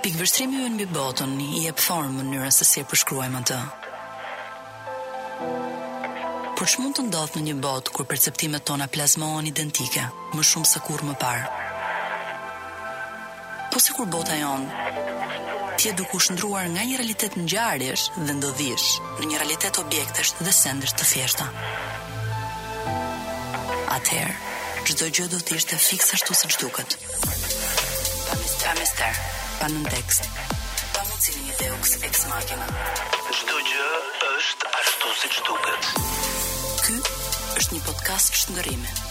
Pikëvështrimi ynë mbi botën i jep formë mënyrës se si e përshkruajmë atë. Por ç'mund të ndodhë në një botë kur perceptimet tona plazmohen identike, më shumë se kurrë më parë? Po sikur bota jonë të jetë duke u shndërruar nga një realitet ngjarjesh dhe ndodhish në një realitet objektesh dhe sendesh të thjeshta. Atëherë, çdo gjë do të ishte fiks ashtu siç duket. Pa mister, pa nëntekst, pa mundësinë e një deux ex machina. Çdo gjë është ashtu siç duket. Ky është një podcast shndërrimi.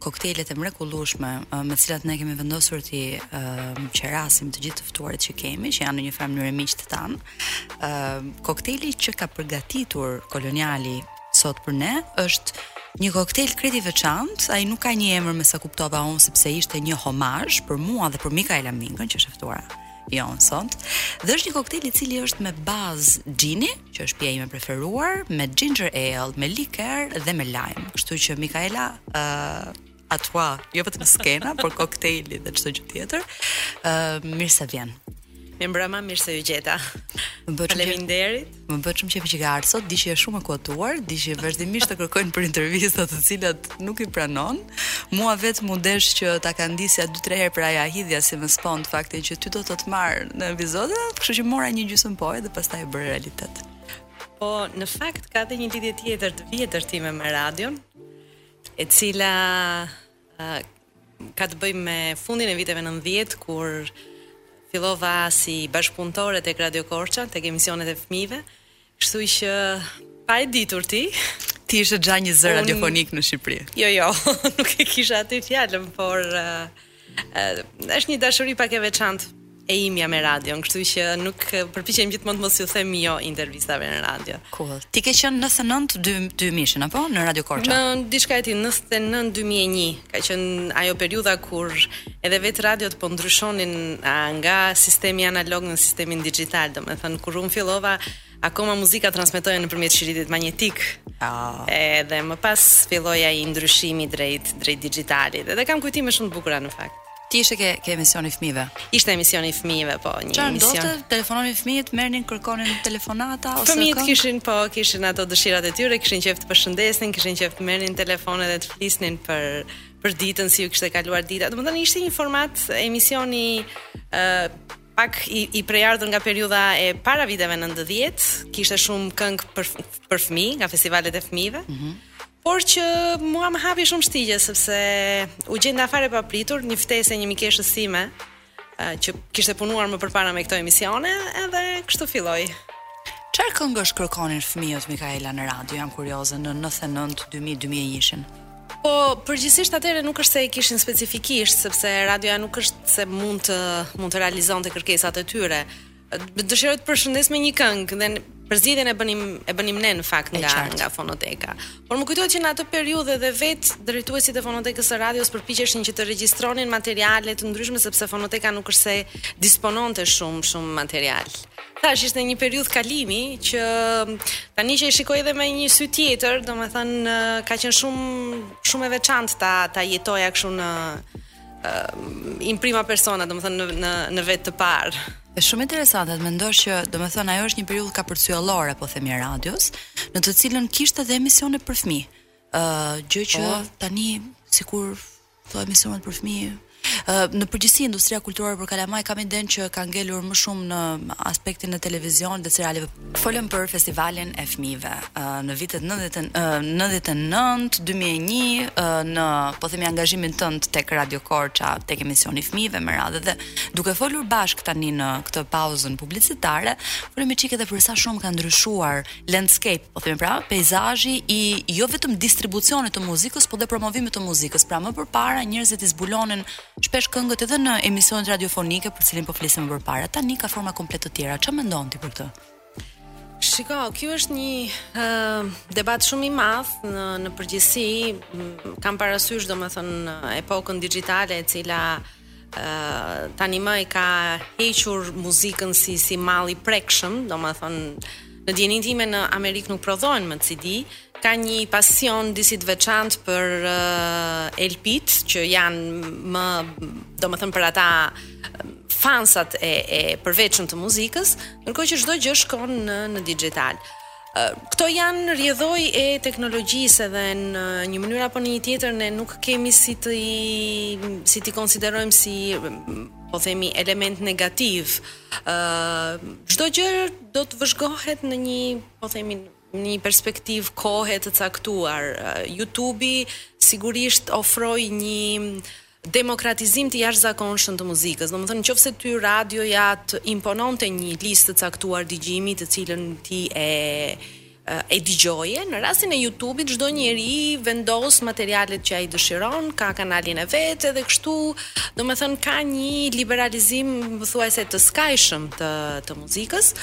koktejlet e mrekullueshme me të cilat ne kemi vendosur t'i qerasim të gjithë të ftuarit që kemi, që janë në një farë mënyre miqtë tanë. Ë koktejli që ka përgatitur koloniali sot për ne është një koktejl krejt i veçantë, ai nuk ka një emër me sa kuptova unë sepse ishte një homazh për mua dhe për Mikaela Mingën që është e ftuara jonë sot. Dhe është një koktejl i cili është me bazë xhini, që është pija ime e preferuar, me ginger ale, me liker dhe me lajm. Kështu që Mikaela, ë uh, a tua, jo vetëm skena, por koktejli dhe çdo gjë tjetër. ë uh, mirë se vjen. Mirëmbrëma, mirë se ju gjeta. Më bëj faleminderit. Më bëhet shumë qejfi që ke ardhur sot, di që je shumë e kuotuar, di që vazhdimisht të kërkojnë për intervista të cilat nuk i pranon. Mua vetëm m'u desh që të kandisja dy tre herë pra ia hidhja si me spond faktin që ty do të të marrë në epizoda, kështu që mora një gjysmë poje dhe pastaj e bëre realitet. Po, në fakt ka edhe një lidhje tjetër të vjetër time me radion, e cila uh, ka të bëjë me fundin e viteve 90 kur fillova si bashkëpunëtore tek Radio Korça, tek emisionet e fëmijëve Kështu që pa e ditur ti, ti ishe già një zë radiofonik në Shqipëri. Jo, jo, nuk e kisha aty fjalën, por uh, uh, është një dashuri pak e veçantë e imja me radion, kështu që nuk përpiqem gjithmonë të mos u them jo intervistave në radio. Cool. Ti ke qenë 99 2000 apo në Radio Korça? Diçka e tillë, 99 2001, ka qenë ajo periudha kur Edhe vetë radiot po ndryshonin nga sistemi analog në sistemin digjital, domethënë, kur unë fillova, akoma muzika transmetohej nëpërmjet shiritit magnetik, oh. edhe më pas filloi ai ndryshimi drejt, drejt digjitalit, edhe kam kujtime shumë të bukura në fakt. Ti ishe ke, ke emisioni i fëmijëve? Ishte emisioni i fëmijëve, po, një Ça, emision. Ça ndodhte, telefononin fëmijët, merrnin, kërkonin telefonata, ose Fëmijët këngë? kishin, po, kishin ato dëshirat e tyre, kishin qejf të përshëndesnin, kishin qejf të merrnin në telefon edhe të flisnin për për ditën si ju kishte kaluar dita. Domethënë ishte një format emisioni ë uh, pak i, i prejardhur nga periudha e para viteve 90, kishte shumë këngë për për fëmijë, nga festivalet e fëmijëve. Mm -hmm. Por që mua më hapi shumë shtigje sepse u gjenda fare papritur një ftesë e një mikeshës sime, që kishte punuar më përpara me këto emisione, edhe kështu filloi. Çfarë këngësh kërkonin fëmijët Mikaela në radio? Jam kurioze në 99 2000 2001. Po përgjithsisht atëherë nuk është se i kishin specifikisht sepse radioja nuk është se mund të mund të realizonte kërkesat e tyre. Dëshiroj të përshëndes me një këngë dhe përzgjedhjen e bënim e bënim ne në fakt nga nga fonoteka. Por më kujtohet që në atë periudhë edhe vetë drejtuesit e fonotekës së radios përpiqeshin që të regjistronin materiale të ndryshme sepse fonoteka nuk është se dispononte shumë shumë material. Thashë ishte një periudhë kalimi që tani që e shikoj edhe me një sy tjetër, domethënë ka qenë shumë shumë e veçantë ta ta jetoja kështu në uh, in prima persona, domethënë në, në, në vetë të parë. Është shumë interesante, të mendosh që, domethënë, ajo është një periudhë kapërcyellore, po themi e radios, në të cilën kishte dhe emisione për fëmijë. Uh, gjë që oh. tani, sikur, thua emisionet për fëmijë, Uh, në përgjithësi industria kulturore për kalamaj kam idenë që ka ngelur më shumë në aspektin e televizionit dhe serialeve Folëm për festivalin e fëmijëve në vitet 99 2001 në po themi angazhimin tënd tek Radio Korça tek emisioni i fëmijëve me radhë dhe duke folur bashkë tani në këtë pauzën publicitare folëm një çikë edhe për sa shumë ka ndryshuar landscape po themi pra peizazhi i jo vetëm distribucionit të muzikës por dhe promovimit të muzikës pra më përpara njerëzit i zbulonin Shpesh këngët edhe në emisionet radiofonike për cilin po flisnim më përpara, tani ka forma komplet të tjera. Ça mendon ti për këtë? Shiko, kjo është një uh, debat shumë i madh në në përgjithësi, kam parasysh domethënë epokën digjitale e cila uh, tani më e ka hequr muzikën si si mall i prekshëm, domethënë Në dijeninë time në Amerikë nuk prodhohen më CD, ka një pasion disi të veçantë për uh, eh, LP-t që janë më, domethënë për ata fansat e e përveçëm të muzikës, ndërkohë që çdo gjë shkon në në digital. Këto janë rrjedhojë e teknologjisë edhe në një mënyrë apo në një tjetër ne nuk kemi si t'i, si t'i konsiderojmë si po themi element negativ. Ë çdo gjë Do të vëzhgohet në një, po themi, në një perspektivë kohe të caktuar. YouTube-i sigurisht ofroi një demokratizim të jashtëzakonshëm të muzikës. Domethënë, në qoftë se ty radioja të impononte një listë të caktuar dëgjimi, të cilën ti e e dëgjoje në rastin e jutubit çdo njeri vendos materialet që ai dëshiron ka kanalin e vet edhe kështu domethënë ka një liberalizim thuajse të skajshëm të të muzikës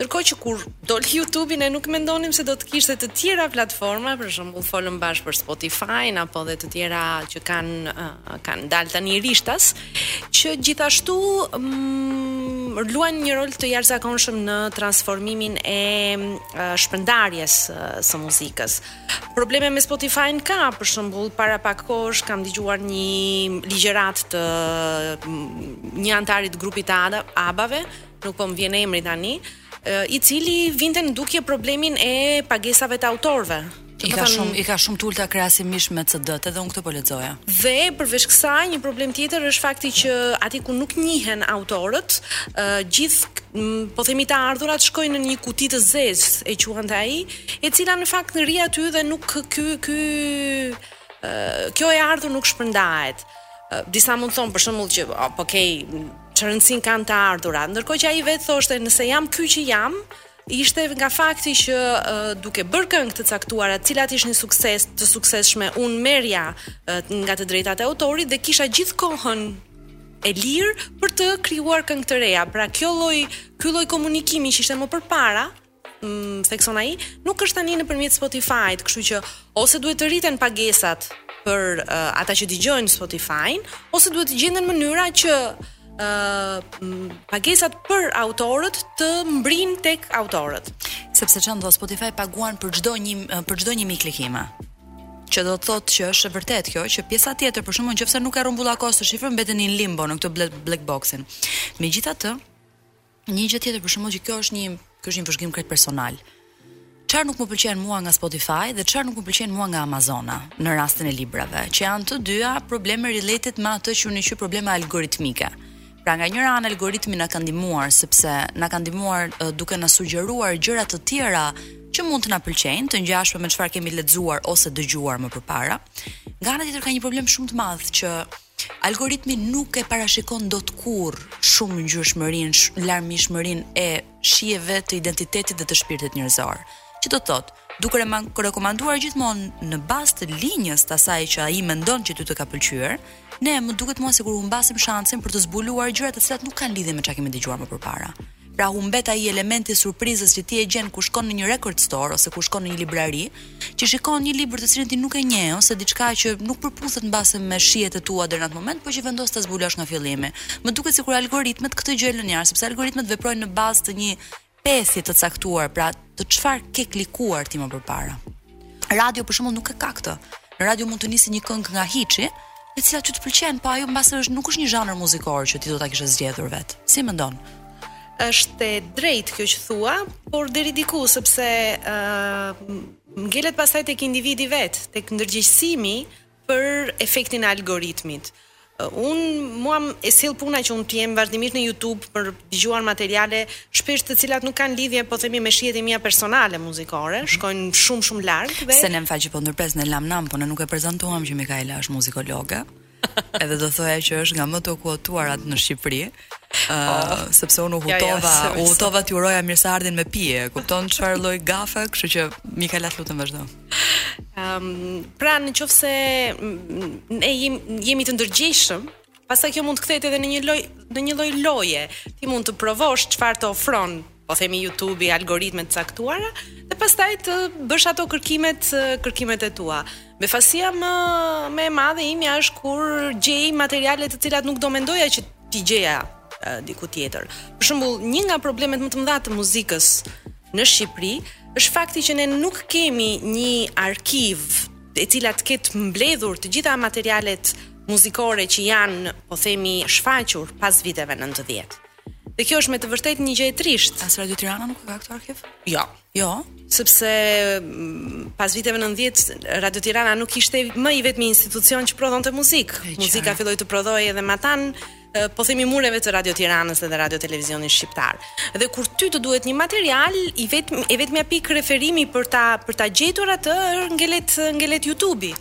ndërkohë që kur doli jutubi ne nuk mendonim se do të kishte të tjera platforma për shembull folëm bash për spotify-n apo edhe të tjera që kanë kanë dalë tani rishtas që gjithashtu mm, luan një rol të jashtëzakonshëm në transformimin e shpërndarjes së muzikës. Probleme me Spotify-n ka, për shembull, para pak kohësh kam dëgjuar një ligjëratë të një anëtari të grupit të ABBA-ve, nuk po më vjen emri tani, i cili vinte në dukje problemin e pagesave të autorëve I ka shumë i ka shumë të ulta krahasimisht me CD-t, edhe unë këtë po lexoja. Dhe përveç kësaj, një problem tjetër është fakti që aty ku nuk njihen autorët, ë uh, gjithë po themi të ardhurat shkojnë në një kuti të zezë, e quante ai, e cila në fakt rri aty dhe nuk ky ky ë kjo e ardhur nuk shpërndahet. Disa mund të thonë për shembull që oh, po okay, ç'rëndësi kanë të ardhurat, ndërkohë që ai vetë thoshte nëse jam ky që jam, Ishte nga fakti që duke bërë këngë të caktuara, të cilat ishin sukses, të suksesshme, unë merrja nga të drejtat e autorit dhe kisha gjithë kohën e lirë për të krijuar këngë të reja. Pra kjo lloj, ky lloj komunikimi që ishte më përpara, mm, thekson ai, nuk është tani nëpërmjet Spotify-t, kështu që ose duhet të rriten pagesat për uh, ata që dëgjojnë Spotify-n, ose duhet të gjenden mënyra që pagesat për autorët të mbërrijnë tek autorët. Sepse ça ndodh Spotify paguan për çdo një për çdo 1000 klikime. Që do të thotë që është vërtet kjo, që pjesa tjetër për shembull qoftë se nuk e rrumbullakos shifrën mbeten në limbo në këtë black boxin. Megjithatë, Një gjë tjetër për shembull që kjo është një ky është një vëzhgim krejt personal. Çfarë nuk më pëlqen mua nga Spotify dhe çfarë nuk më pëlqen mua nga Amazona në rastin e librave, që janë të dyja probleme related me atë që unë i quaj probleme algoritmike. Pra nga njëra anë algoritmi na ka ndihmuar sepse na ka ndihmuar duke na sugjeruar gjëra të tjera që mund të na pëlqejnë, të ngjashme me çfarë kemi lexuar ose dëgjuar më përpara. Nga ana tjetër ka një problem shumë të madh që Algoritmi nuk e parashikon dot kurrë shumëngjyrshmërinë, larmishmërinë e shijeve të identitetit dhe të shpirtit njerëzor. Që do të thotë, duke rekomanduar gjithmonë në bazë të linjës të asaj që ai mendon që ty të ka pëlqyer, ne më duket mua sikur humbasim shansin për të zbuluar gjëra të cilat nuk kanë lidhje me çka kemi dëgjuar më përpara. Pra humbet ai elementi i surprizës që ti e gjen kur shkon në një record store ose kur shkon në një librari, që shikon një libër të cilin ti nuk e njeh ose diçka që nuk përputhet mbase me shijet e tua deri në atë moment, por që vendos ta zbulosh nga fillimi. Më duket sikur algoritmet këtë gjë e lënë jashtë, sepse algoritmet veprojnë në bazë të një pathi të caktuar, pra të çfarë ke klikuar ti më përpara. Radio për shembull nuk e ka këtë. Në radio mund të nisë një këngë nga hiçi, e cila ty të pëlqen, po ajo mbase është nuk është një zhanër muzikor që ti do ta kishe zgjedhur vetë. Si mendon? Është e drejtë kjo që thua, por deri diku sepse ë uh, ngelet pastaj tek individi vetë, tek ndërgjegjësimi Për efektin e algoritmit. Unë mua ma sjell puna që unë të jem vazhdimisht në YouTube për të dëgjuar materiale shpesh të cilat nuk kanë lidhje po themi me shijet e mia personale muzikore, mhm. shkojnë shumë shumë larg dhe Se ne më fal që po të ndërpres, ne lamë nam, po ne nuk e prezantuam që Mikaela është muzikologe. Edhe do thoja që është nga më të kuotuarat në Shqipëri. Uh, oh. sepse unë u hutova, ja, ja, u hutova t'i uroja mirëseardhjen me pije. Kupton çfarë lloj gafe, kështu që Mikaela të lutem vazhdo. Ëm, um, pra në qoftë se ne jem, jemi të ndërgjegjshëm, pastaj kjo mund të kthehet edhe në një loj në një lloj loje. Ti mund të provosh çfarë të ofron po themi YouTube-i, algoritme të caktuara dhe pastaj të bësh ato kërkimet kërkimet e tua. Befasia më më e madhe imja është kur gjej materiale të cilat nuk do mendoja që t'i gjeja diku tjetër. Për shembull, një nga problemet më të mëdha të muzikës Në Shqipëri është fakti që ne nuk kemi një arkiv e cila të ketë mbledhur të gjitha materialet muzikore që janë, po themi, shfaqur pas viteve 90. Dhe kjo është me të vërtetë një gjë e trishtë. As Radio Tirana nuk ka këtë arkiv? Jo. Jo, sepse mm, pas viteve 90 Radio Tirana nuk ishte më i vetmi institucion që prodhonte muzikë. Muzika filloi të prodhohej edhe matanë po themi mureve të Radio Tiranës dhe Radio Televizionit Shqiptar. Dhe kur ty të duhet një material, i vetëm e vetmja pikë referimi për ta për ta gjetur atë ngelet ngelet YouTube-i.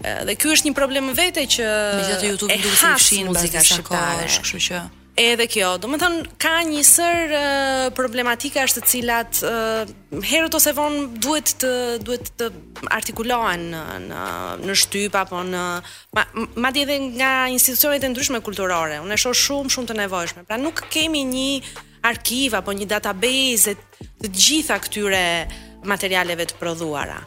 Dhe ky është një problem më vete që megjithatë YouTube-i duhet të fshijë muzikën shqiptare, kështu që Edhe kjo, domethënë, ka një sërë uh, problematikash të cilat uh, herët ose vonë duhet të, duhet të artikulohen në, në, në shtyp apo në Ma, madje edhe nga institucionet e ndryshme kulturore, unë e shoh shumë shumë të nevojshme. Pra nuk kemi një arkiv apo një database të gjitha këtyre materialeve të prodhuara.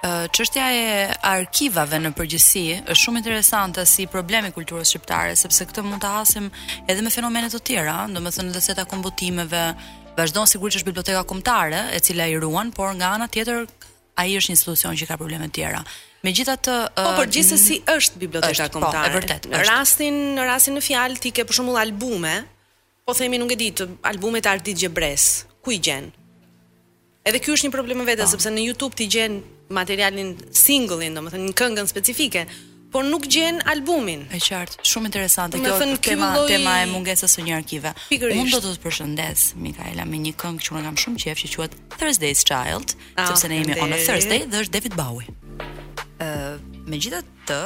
Çështja e arkivave në përgjithësi është shumë interesante si problem i kulturës shqiptare, sepse këtë mund ta hasim edhe me fenomene të tjera, domethënë edhe sa i takon botimeve, vazhdon sigurisht është biblioteka kombëtare, e cila i ruan, por nga ana tjetër Ai është një institucion që ka probleme të tjera. Megjithatë, po por gjithsesi është biblioteka kombëtare. Po, e vërtetë. Në rastin, në rastin në fjalë ti ke për shembull albume, po themi nuk e di, të albumet e Ardit Gjebres, ku i gjen? Edhe ky është një problem vetë po. sepse në YouTube ti e gjen materialin single-in, domethënë një këngën specifike, por nuk gjen albumin. E qartë, shumë interesante kjo tema, tema e mungesës së një arkive. Unë do të të përshëndes Mikaela me një këngë që unë kam shumë qejf që quhet Thursday's Child, ah, sepse ne jemi on a Thursday dhe është David Bowie. Ë, megjithatë,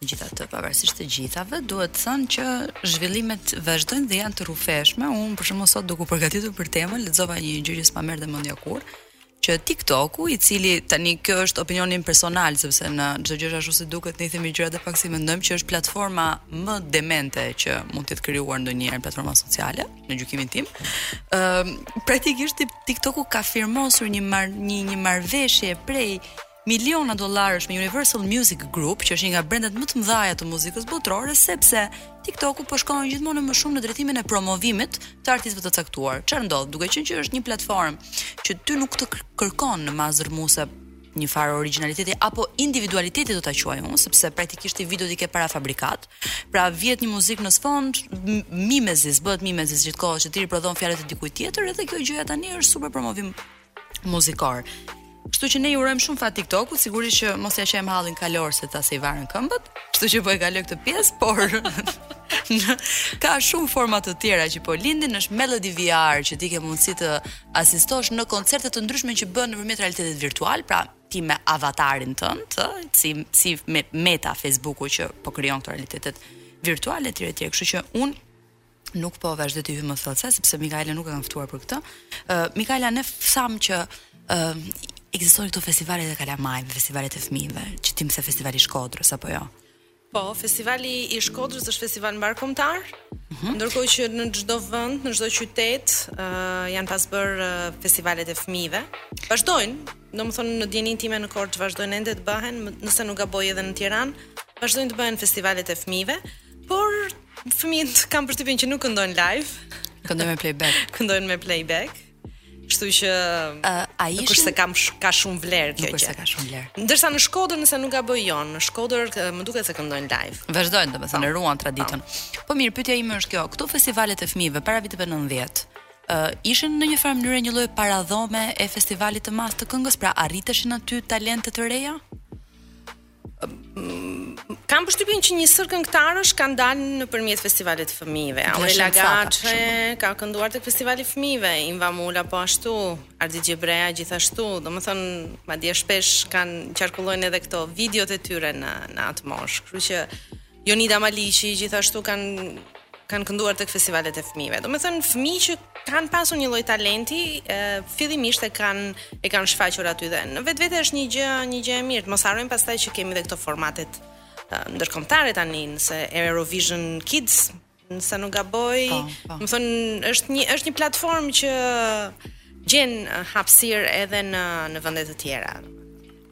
megjithatë pavarësisht të gjithave, duhet të thënë që zhvillimet vazhdojnë dhe janë të rrufeshme. Unë për shembull sot duke u përgatitur për temën, lexova një gjë që s'ma merrte mendja kurrë që TikTok-u, i cili tani kjo është opinioni im personal sepse në Çdo Gjë Është Ashtu Si Duket, ne i themi gjërat e pak si mendojmë që është platforma më demente që mund të jetë krijuar ndonjëherë platforma sociale, në gjykimin tim. Ëm ehm, uh, praktikisht TikTok-u ka firmosur një mar, një një marrëveshje prej miliona dollarësh me Universal Music Group, që është një nga brendet më të mëdha të muzikës botërore, sepse TikTok-u po shkon gjithmonë më shumë në drejtimin e promovimit të artistëve të caktuar. Çfarë ndodh? Duke qenë që është një platformë që ty nuk të kërkon domosdoshmërisht një farë originaliteti apo individualiteti do ta quaj unë, sepse praktikisht ti videot i ke parafabrikat. Pra vihet një muzikë në sfond, mimezis, bëhet mimezis gjithkohë që ti riprodhon fjalët e dikujt tjetër, edhe kjo gjëja tani është super promovim muzikor. Kështu që ne i urojmë shumë fat TikTokut, sigurisht që mos ia qajmë hallin kalorësit se i varen këmbët. Kështu që po e kaloj këtë pjesë, por ka shumë forma të tjera që po lindin, është Melody VR që ti ke mundësi të asistosh në koncerte të ndryshme që bëhen nëpërmjet realitetit virtual, pra ti me avatarin tënd, të, si si me Meta Facebooku që po krijon këto realitetet virtuale etj etj. Kështu që un Nuk po vazhdoj të hyj më thellë, se sepse Mikaela nuk e kam ftuar për këtë. Ë uh, Mikaela ne thamë që ë uh, ekzistojnë këto festivalet e kalamajve, festivalet e fëmijëve, që ti më the festivali i Shkodrës apo jo. Po, festivali i Shkodrës është festival mbarëkombëtar. Mm -hmm. Ndërkohë që në çdo vend, në çdo qytet, ë uh, janë pas bërë uh, festivalet e fëmijëve. Vazhdojnë, domethënë në dijenin time në Korçë vazhdojnë ende të bëhen, nëse nuk gaboj edhe në Tiranë, vazhdojnë të bëhen festivalet e fëmijëve por Fëmijët kam përshtypjen që nuk këndojnë live. Këndojnë me playback. këndojnë me playback. Kështu që uh, a ishin nuk është se ka sh ka shumë vlerë kjo gjë. Nuk është se ka shumë vlerë. Ndërsa në Shkodër nëse nuk gaboj jo, në Shkodër më duket se këndojnë live. Vazhdojnë domethënë po. e ruan traditën. Po. po mirë, pyetja ime është kjo, këto festivalet e fëmijëve para viteve 90 uh, ishin në një farë mënyrë një lloj paradhome e festivalit të madh të këngës, pra rriteshin aty talente të reja? Kam përshtypjen që një sërë këngëtarësh kanë dalë nëpërmjet festivalit të fëmijëve. Aurela Gaçe ka kënduar tek festivali i fëmijëve, Inva Mula po ashtu, Ardit Gjebrea gjithashtu, domethënë, madje shpesh kanë qarkullojnë edhe këto videot e tyre në, në atë moshë. Kështu që Jonida Maliqi gjithashtu kanë kanë kënduar tek festivalet e fëmijëve. Domethënë fëmijë që kanë pasur një lloj talenti, e, fillimisht e kanë e kanë shfaqur aty dhe në vetvete është një gjë, një gjë e mirë. Mos harrojmë pastaj që kemi dhe këto formatet ndërkombëtare tani nëse Eurovision Kids Nëse nuk gaboj, po, po. Domethënë, është një, është një platformë që gjen hapësirë edhe në, në vende të tjera.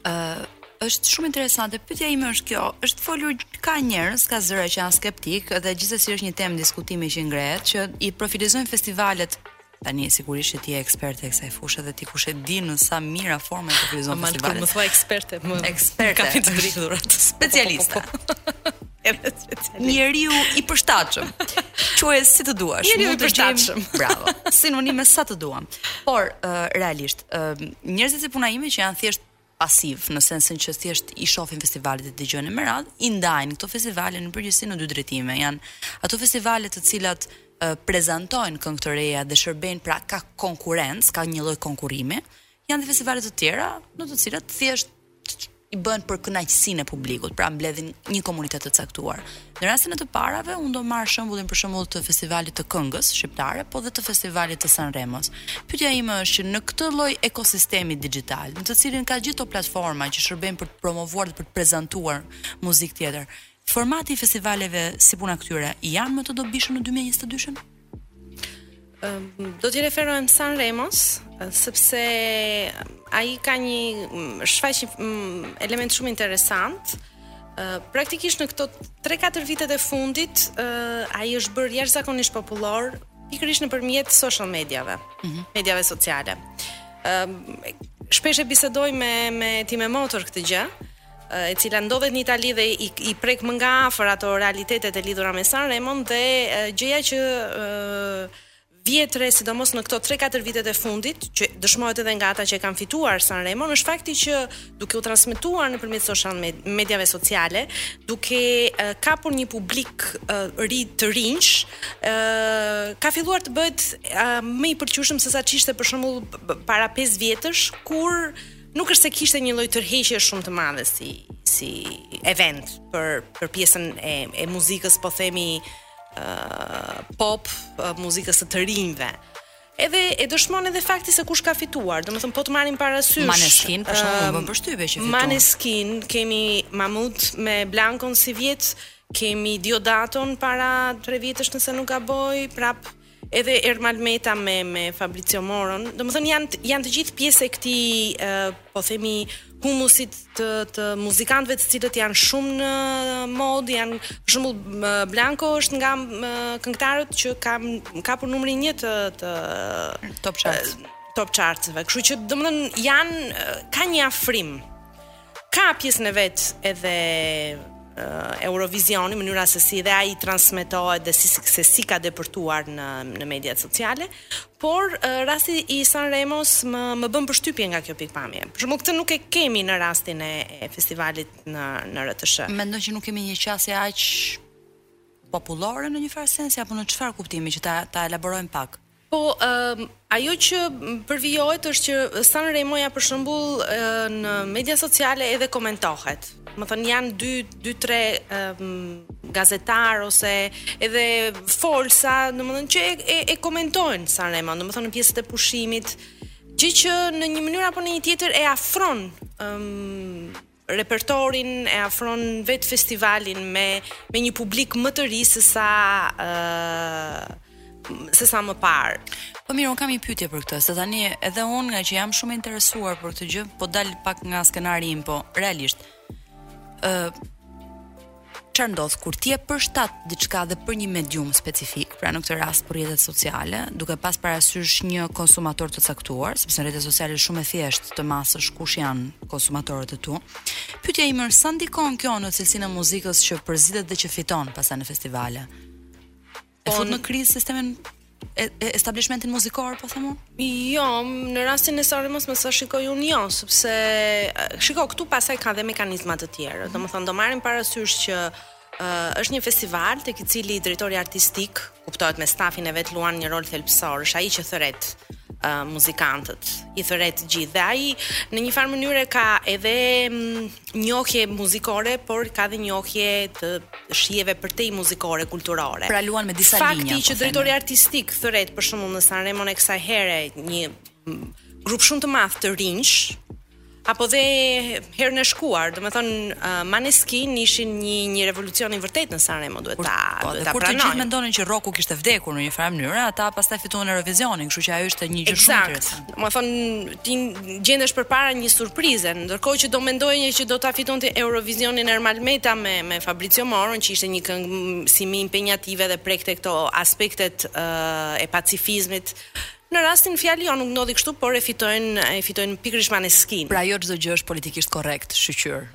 Uh, është shumë interesante. Pyetja ime është kjo, është folur ka njerëz, ka zëra që janë skeptikë dhe gjithsesi është një temë diskutimi që ngrehet që i profilizojnë festivalet Tani sigurisht që ti je eksperte e kësaj fushe dhe ti kush e di në sa mijëra forma e profilizon, Aman, festivalet. Aman, më thua eksperte, më eksperte. Ka të drejturat. Specialiste. Edhe specialiste. Njeriu i përshtatshëm. Quaje si të duash. Njeriu i përshtatshëm. Bravo. Sinonime sa të duam. Por uh, realisht, uh, njerëzit si puna ime që janë thjesht pasivë, në sensin që thjesht i shohin festivalet e dëgjojnë e me radhë, i ndajnë këto festivale në përgjithësi në dy drejtime. Janë ato festivale të cilat uh, prezantojnë këngë të reja dhe shërbejnë pra ka konkurrencë, ka një lloj konkurrimi. Janë dhe festivale të tjera në të cilat thjesht bëhen për kënaqësinë e publikut, pra mbledhin një komunitet të caktuar. Në rastin e të parave, unë do marr shembullin për shembull të festivalit të këngës shqiptare, po dhe të festivalit të Sanremos. Pyetja ime është që në këtë lloj ekosistemi dixhital, në të cilin ka gjithë ato platforma që shërbejnë për të promovuar dhe për të prezantuar muzikë tjetër, formati i festivaleve si puna këtyre janë më të dobishëm në 2022-shën? Do t'i referohem Sanremos, sepse ai ka një mm, shfaq një mm, element shumë interesant. Praktikisht në këto 3-4 vitet e fundit, ai është bërë jashtëzakonisht popullor pikërisht nëpërmjet social mediave, mm -hmm. mediave sociale. Ëm shpesh e bisedoj me time motër këtë gjë. e cila ndodhet në Itali dhe i, i prek më nga afër ato realitetet e lidhura me Sanremon dhe gjëja që vihet re, sidomos në këto 3-4 vitet e fundit, që dëshmohet edhe nga ata që e kanë fituar Sanremon, është fakti që duke u transmetuar nëpërmjet social med mediave sociale, duke uh, kapur një publik uh, ri të rinjsh, uh, ka filluar të bëhet uh, më i pëlqyeshëm sesa ç'ishte për shembull para 5 vjetësh kur nuk është se kishte një lloj tërheqje shumë të madhe si si event për për pjesën e e muzikës, po themi uh, pop, uh, muzikës së të rinjve. Edhe e dëshmon edhe fakti se kush ka fituar. Domethënë po të marrim parasysh. Maneskin për shembull të bën përshtypje që fituan. Maneskin kemi Mahmood me Blankon sivjet, kemi Diodaton para 3 vjetësh nëse nuk gaboj, prap edhe Ermal Meta me me Fabrizio Moron, domethënë janë janë të gjithë pjesë e këtij po themi humusit të të muzikantëve të cilët janë shumë në modë, janë për shembull Blanco është nga këngëtarët që ka ka kapur numrin 1 të të Top Charts. Top Chartsve. Kështu që domethënë janë ka një afrim Ka pjesën e vet edhe uh, Eurovisioni, mënyra se si dhe ai transmetohet dhe si se si ka depërtuar në në mediat sociale, por uh, rasti i Sanremos më bën përshtypje nga kjo pikëpamje. Për shembull, këtë nuk e kemi në rastin e, e festivalit në në RTSH. Mendon që nuk kemi një qasje aq popullore në një farë sensi apo në çfarë kuptimi që ta ta elaborojmë pak? Po, ajo që përvijohet është që Sanremoja për shembull në media sociale edhe komentohet. Domethënë janë 2 2 3 gazetarë ose edhe folsa, domethënë që e e komentojnë Sanremon, domethënë në pjesët e pushimit, gjë që në një mënyrë apo në një tjetër e afron ëm repertorin e afron vetë festivalin me me një publik më të ri sesa ë sesa më parë. Po mirë, unë kam një pyetje për këtë, se tani edhe unë ngaqë jam shumë e interesuar për këtë gjë, po dal pak nga skenari im, po realisht. ë çfarë ndodh kur ti e përshtat diçka dhe për një medium specifik, pra në këtë rast për rrjetet sociale, duke pas parasysh një konsumator të caktuar, sepse në rrjetet sociale është shumë e thjeshtë të masësh kush janë konsumatorët e tu. Pyetja ime është sa ndikon kjo në cilësinë e muzikës që përzgjidhet dhe që fiton pastaj në festivale? e fut në krizë sistemin e, e establishmentin muzikor, po them unë? Jo, në rastin e Sanremos me sa shikoj unë jo, sepse shiko këtu pastaj ka dhe mekanizma të tjerë. Domethënë do marrim parasysh që Uh, është një festival tek i cili drejtori artistik, kuptohet me stafin e vet luan një rol thelbësor, është ai që thërret uh, muzikantët, i thërret gjithë dhe ai në një farë mënyre ka edhe mm, njohje muzikore, por ka dhe njohje të shijeve përtej muzikore, kulturore. Pra luan me disa linja, po themi. Fakti që drejtori artistik thërret për shembull në Sanremon e kësaj here një grup shumë të madh të rinjsh, apo dhe herën e shkuar, domethënë uh, Maneskin ishin një një revolucion i vërtetë në Sanremo, duhet ta po, duhet ta pranojmë. Kur të gjithë mendonin që rroku kishte vdekur në një farë mënyre, ata pastaj fituan Eurovisionin, kështu që ajo ishte një gjë shumë interesante. Domethënë ti gjendesh përpara një surprize, ndërkohë që do mendoje që do ta fitonte Eurovisionin Ermal Meta me me Fabrizio Moron, që ishte një këngë si më impenjative dhe prekte këto aspektet uh, e pacifizmit. Në rastin fjalë jo, nuk ndodhi kështu, por e fitojnë e fitojnë pikërisht Maneskin. Pra jo çdo gjë është politikisht korrekt, shyqyr.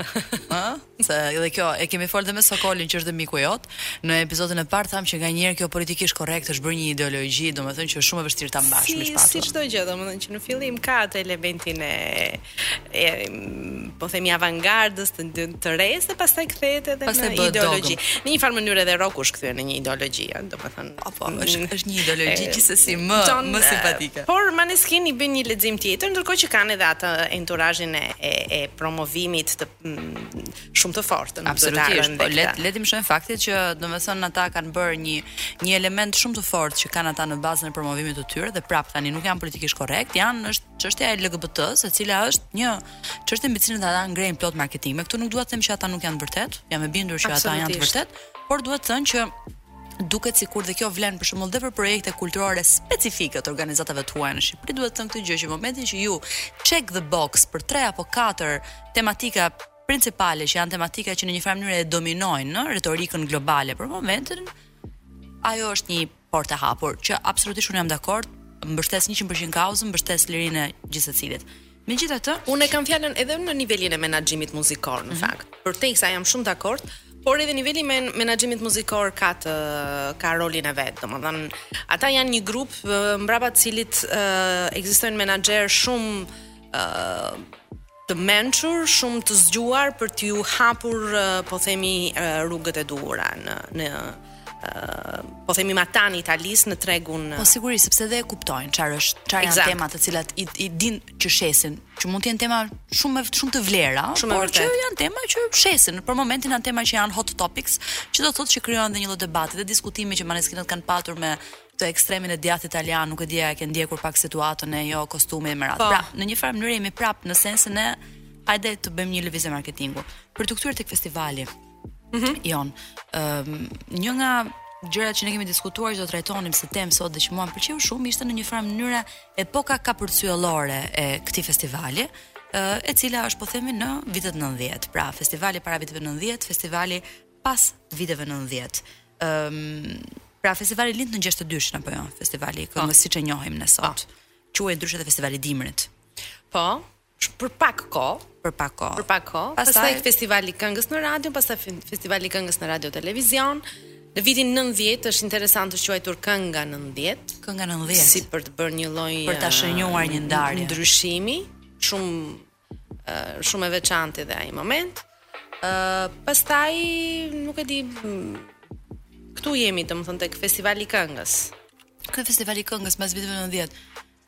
Ëh? Se dhe kjo, e kemi fol dhe me Sokolin që është dhe miku jot, në epizodin e parë thamë që nganjëherë kjo politikisht korrekt është bërë një ideologji, domethënë që është shumë e vështirë ta mbash me shpatulla. Si si çdo gjë, domethënë që në fillim ka atë elementin e, e po themi avangardës të, të resë dhe pastaj kthehet edhe ajo pastaj në ideologji. Dogëm. Në një farë mënyrë edhe rocku është kthyer në një ideologji, domethënë. Po, po, është është një ideologji gjithsesi domethënë, më simpatike. Por Maneskin i bën një lexim tjetër, ndërkohë që kanë edhe atë enturazhin e, e, e promovimit të mm, shumë të fortë në absolutisht po le le të mshojmë faktin që domethënë ata kanë bërë një një element shumë të fortë që kanë ata në bazën e promovimit të tyre dhe prap tani nuk janë politikisht korrekt janë është çështja e LGBT-së, e cila është një çështje mbi cilën ata ngrejnë plot marketing me këtë nuk dua të them që ata nuk janë të vërtet jam e bindur që ata janë të vërtet por dua të them që duket sikur dhe kjo vlen për shembull dhe për projekte kulturore specifike të organizatave të huaja në Shqipëri duhet ta them këtë gjë që në momentin që you check the box për 3 apo 4 tematika principale që janë tematika që në një farë mënyre e dominojnë në retorikën globale për momentin, ajo është një portë e hapur që absolutisht unë jam dakord, mbështes 100% kauzën, mbështes lirinë e gjithsecilit. Megjithatë, unë e kam fjalën edhe në nivelin e menaxhimit muzikor në mm -hmm. fakt. Për të cilën jam shumë dakord, por edhe niveli i men menaxhimit muzikor ka ka rolin e vet. Domethënë, ata janë një grup mbrapa të cilit ekzistojnë menaxherë shumë të mençur, shumë të zgjuar për t'ju hapur po themi rrugët e duhura në në po themi matanë Italisë në tregun Po sigurisht sepse dhe e kuptojnë çfarë është, çfarë janë temat të cilat i, i din që shesin, që mund të jenë tema shumë shumë të vlera, shumë por që janë tema që shesin. Për momentin janë tema që janë hot topics, që do të thotë që krijojnë dhe një lloj debati dhe diskutimi që Maneskinët kanë patur me ekstremin e djathtë italian, nuk e di a e ke ndjekur pak situatën e jo kostumit e me radhë. Po. Pra, në një farë mënyrë jemi prap në sensin e hajde të bëjmë një lëvizje marketingu për të kthyer tek festivali. Mhm. Jonë. Ëm një nga gjërat që ne kemi diskutuar që do të trajtonim si temë sot dhe që mua më pëlqeu shumë ishte në një farë mënyre epoka kapërcyellore e këtij festivali, ë, e cila është po themi në vitet 90. Pra, festivali para viteve 90, festivali pas viteve nëntëdhjetë. Ëm pra festivali lind në gjashtëdhjetë e dyshin apo jo? Festivali i këngës siç e njohim ne sot. Quhej ndryshe edhe festivali i dimrit. Po, për pak kohë, për pak kohë. Për pak kohë. Pastaj, pastaj festivali i këngës në radio, pastaj festivali i këngës në radio televizion. Në vitin 90 është interesant u quajt kënga 90. Kënga 90. Si për të bërë një lloj për ta shënuar një ndarje. Ndryshimi shumë shumë e veçantë edhe ai moment. Ë uh, pastaj nuk e di këtu jemi domethënë tek festivali i këngës. Ky festivali i këngës pas viteve 90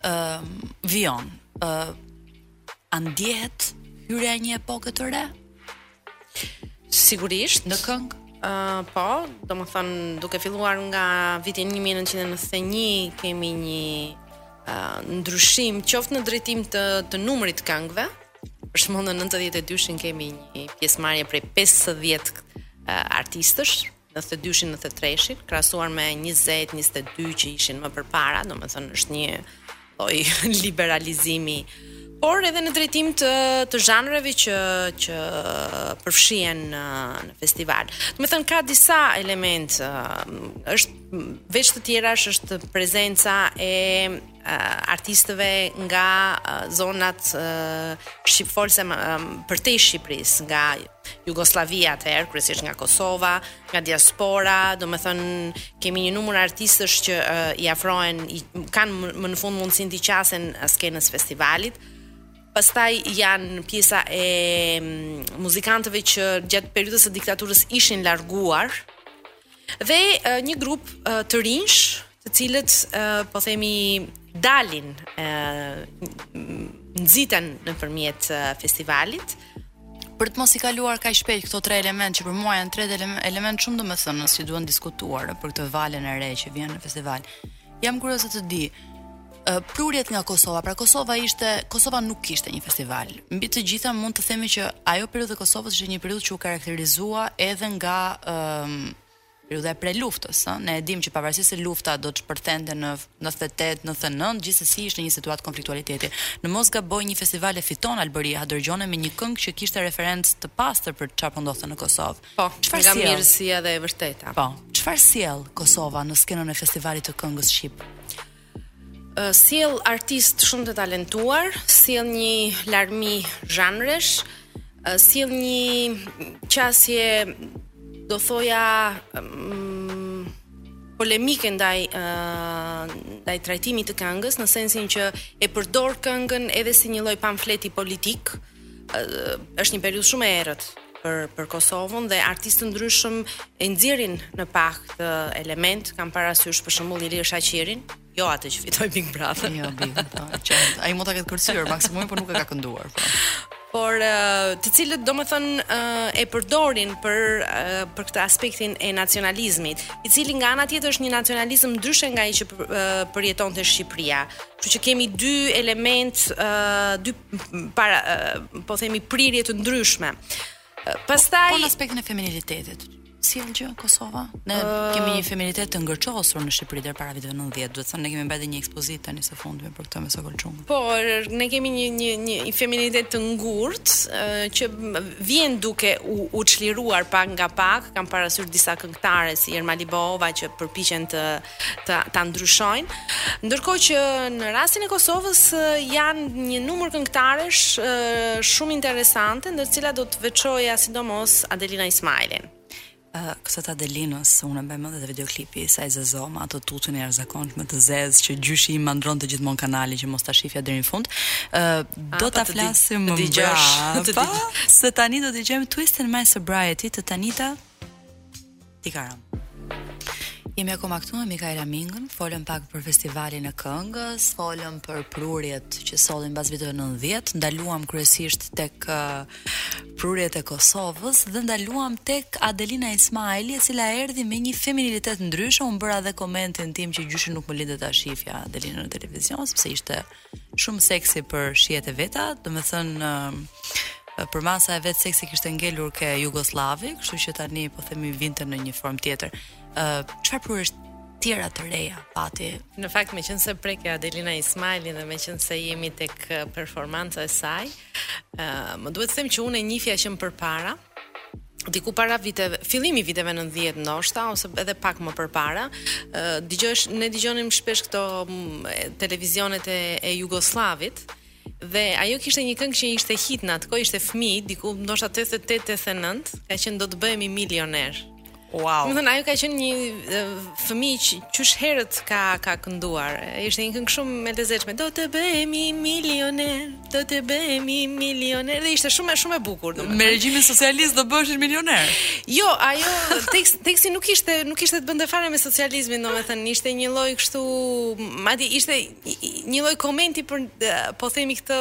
ë uh, vijon. ë uh, a ndjehet hyrja e një epoke të re? Sigurisht, në këngë Uh, po, domethënë, duke filluar nga vitin 1991, kemi një uh, ndryshim, qoftë në drejtim të, të numrit të këngëve, për shembull në 92-shin kemi një pjesëmarrje prej 50 uh, artistësh, 92-shin 93-shin, krahasuar me 20, 22 që ishin më përpara, domethënë është një lloj, liberalizimi, por edhe në drejtim të, të zhanreve që, që përfshihen në, në festival. Domethënë ka disa elementë, është veç të tjerash është prezenca e artistëve nga zonat shqipfolëse përtej Shqipërisë, nga Jugosllavia atëherë, kryesisht nga Kosova, nga diaspora, domethënë kemi një numër artistësh që i afrohen, i, kanë më në fund mundësinë t'i qasen skenës festivalit, pastaj janë pjesa e muzikantëve që gjatë periudhës së diktaturës ishin larguar, Dhe uh, një grup uh, të rinjsh, të cilët uh, po themi dalin uh, nxiten nëpërmjet uh, festivalit për të mos i kaluar kaq shpejt këto tre elementë që për mua janë tre elementë shumë domethënës që duan diskutuar për këtë valën e re që vjen në festival. Jam kurioze të di, prurjet nga Kosova. Pra Kosova ishte, Kosova nuk kishte një festival. Mbi të gjitha mund të themi që ajo periudhë e Kosovës ishte një periudhë që u karakterizua edhe nga um, periudha e preluftës, ëh, ne e dimë që pavarësisht se lufta do të shpërthente në 98, 99, gjithsesi ishte një situatë konfliktualiteti. Në mos gaboj një festival e fiton Albërie Hadërgjonaj me një këngë që kishte referencë të pastër për çfarë po ndodhte në Kosovë. Po, çfarë na sjell? mirësia dhe e vërteta. Po, çfarë sjell Kosova në skenën e festivalit të këngës shqip? sjell artistë shumë të talentuar, sjell një larmi zhanresh, sjell një qasje do thoja um, polemike ndaj uh, ndaj trajtimit të këngës në sensin që e përdor këngën edhe si një lloj pamfleti politik, është një periudhë shumë e errët për për Kosovën dhe artistë të ndryshëm e nxjerrin në pah këtë element, kam parasysh për shembull Ilir Shaqirin, jo atë që fitoi Big Brother. Jo, Big Brother. Po, Ai mund ta ketë kërcyer maksimumi, por nuk e ka kënduar. Po. Por të cilët domethënë e përdorin për për këtë aspektin e nacionalizmit, i cili nga ana tjetër është një nacionalizëm ndryshe nga ai që përjetonte Shqipëria. Kështu që kemi dy element, dy para po themi prirje të ndryshme. Pastaj po në aspektin e feminilitetit, sjell gjë Kosova? Ne uh, kemi një feminitet të ngërçosur në Shqipëri deri para viteve 90, duhet thënë ne kemi mbajtur një ekspozitë tani së fundmi për këtë me Sokol Çungën. Po, ne kemi një një një një feminitet të ngurtë uh, që vjen duke u, u çliruar pak nga pak, kam parasysh disa këngëtare si Irma Libohova që përpiqen të të ta ndryshojnë. Ndërkohë që në rastin e Kosovës janë një numër këngëtaresh shumë interesante, ndër të cilat do të veçoja sidomos Adelina Ismailin. Uh, këtë të Adelinës, unë e mbaj mend edhe te videoklipi, Zoti më zëntë, me atë tutën e arzakonsh me të zeza, që gjyshi im ma ndërronte gjithmonë kanalin, që mos ta shifja dhe në fund, uh, do të flasim më mbrapa, se tani do dëgjojmë Twist in My Sobriety të Tanita Tikaram. Jemi akoma këtu me Mikaela Mingën, folëm pak për festivalin e këngës, folëm për prurjet që solli mbas viteve 90, ndaluam kryesisht tek uh, prurjet e Kosovës dhe ndaluam tek Adelina Ismaili, e cila erdhi me një feminilitet ndryshe, unë bëra edhe komentin tim që gjyshi nuk më linte ta shifja Adelinën në televizion, sepse ishte Shumë seksi për shijet e veta, domethënë përmasa e vet seksi kishte ngelur ke Jugosllavia, kështu që tani po themi vinte në një formë tjetër. Ë çfarë prurjesh tjera të reja pati. Në fakt me qenë se preke Adelina Ismailin dhe me qenë se jemi tek performanca e saj, ë më duhet të them që unë e njihja që më përpara, diku para viteve, fillimi i viteve 90 ndoshta ose edhe pak më përpara, dëgjo, ne dëgjonim shpesh këto televizionet e, e Jugosllavisë dhe ajo kishte një këngë që ishte hit në atë kohë, ishte fëmijë, diku ndoshta 88-89, ka qenë do të bëhemi milioner. Wow. Domethënë, ajo ka qenë një fëmijë që qysh herët ka ka kënduar. Ishte një këngë shumë e lezetshme. Do të bëhemi milioner, do të bëhemi milioner. Dhe ishte shumë shumë e bukur, domethënë. Me regjimin socialist do bëheshin milioner. Jo, ajo tekst teksti nuk ishte nuk ishte të bënte fare me socializmin, domethënë, ishte një lloj kështu, madje ishte një lloj komenti për po themi këtë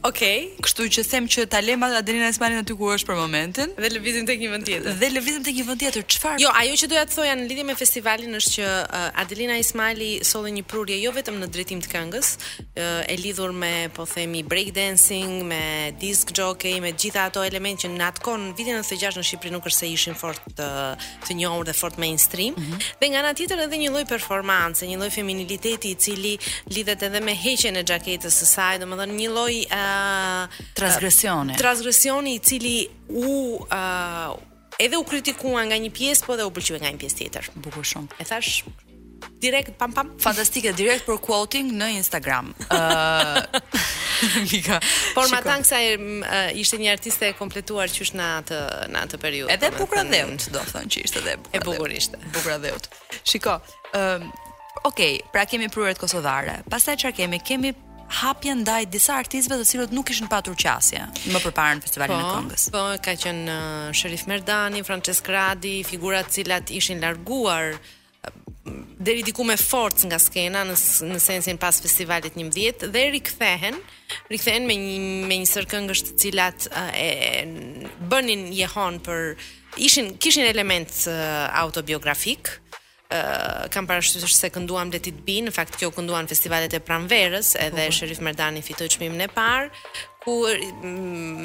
Okej, kështu që them që ta lemë Adelina Ismailin aty ku është për momentin dhe lëvizim tek një vend tjetër. Dhe lëvizim tek një vend tjetër. Çfarë? Jo, ajo që doja të thoja në lidhje me festivalin është që uh, Adelina Ismaili solli një prurje jo vetëm në drejtim të këngës, uh, e lidhur me po themi breakdancing, me disc jockey, me të gjitha ato elementë që në atë kohë në vitin 96 në Shqipëri nuk është se ishin fort uh, të njohur dhe fort mainstream mm -hmm. dhe nga ana tjetër edhe një lloj performance, një lloj feminiliteti i cili lidhet edhe me heqjen e xhaketës së saj, domethënë një lloj uh, transgresioni. Uh, transgresioni i cili u uh, edhe u kritikua nga një pjesë, po edhe u pëlqeu nga një pjesë tjetër. Bukur shumë. E thashë direkt pam pam. Fantastike, direkt për quoting në Instagram. Ë Mika. Por ama them se ishte një artiste e kompletuar qysh në atë në atë periudhë. E bukura e dheut, do të thonë që ishte edhe e bukur. E bukur ishte. Bukura e dheut. Shiko, ë Ok, pra kemi prurjet kosovare. Pastaj çfarë kemi? Kemi hapje ndaj disa artistëve të cilët nuk kishin patur qasje më përpara në festivalin po, e këngës. Po, ka qenë uh, Sherif Merdani, Françesk Radi, figura të cilat ishin larguar deri diku me forcë nga skena në në sensin pas festivalit 11 dhe rikthehen rikthehen me një me një sërë këngësh të cilat e bënin jehonë për ishin kishin elementë autobiografikë ë kam parasysh Se kënduam Let it be, në fakt kjo u këndua në festivalet e pranverës, edhe mm -hmm. Sherif Merdani fitoi çmimin e parë. ku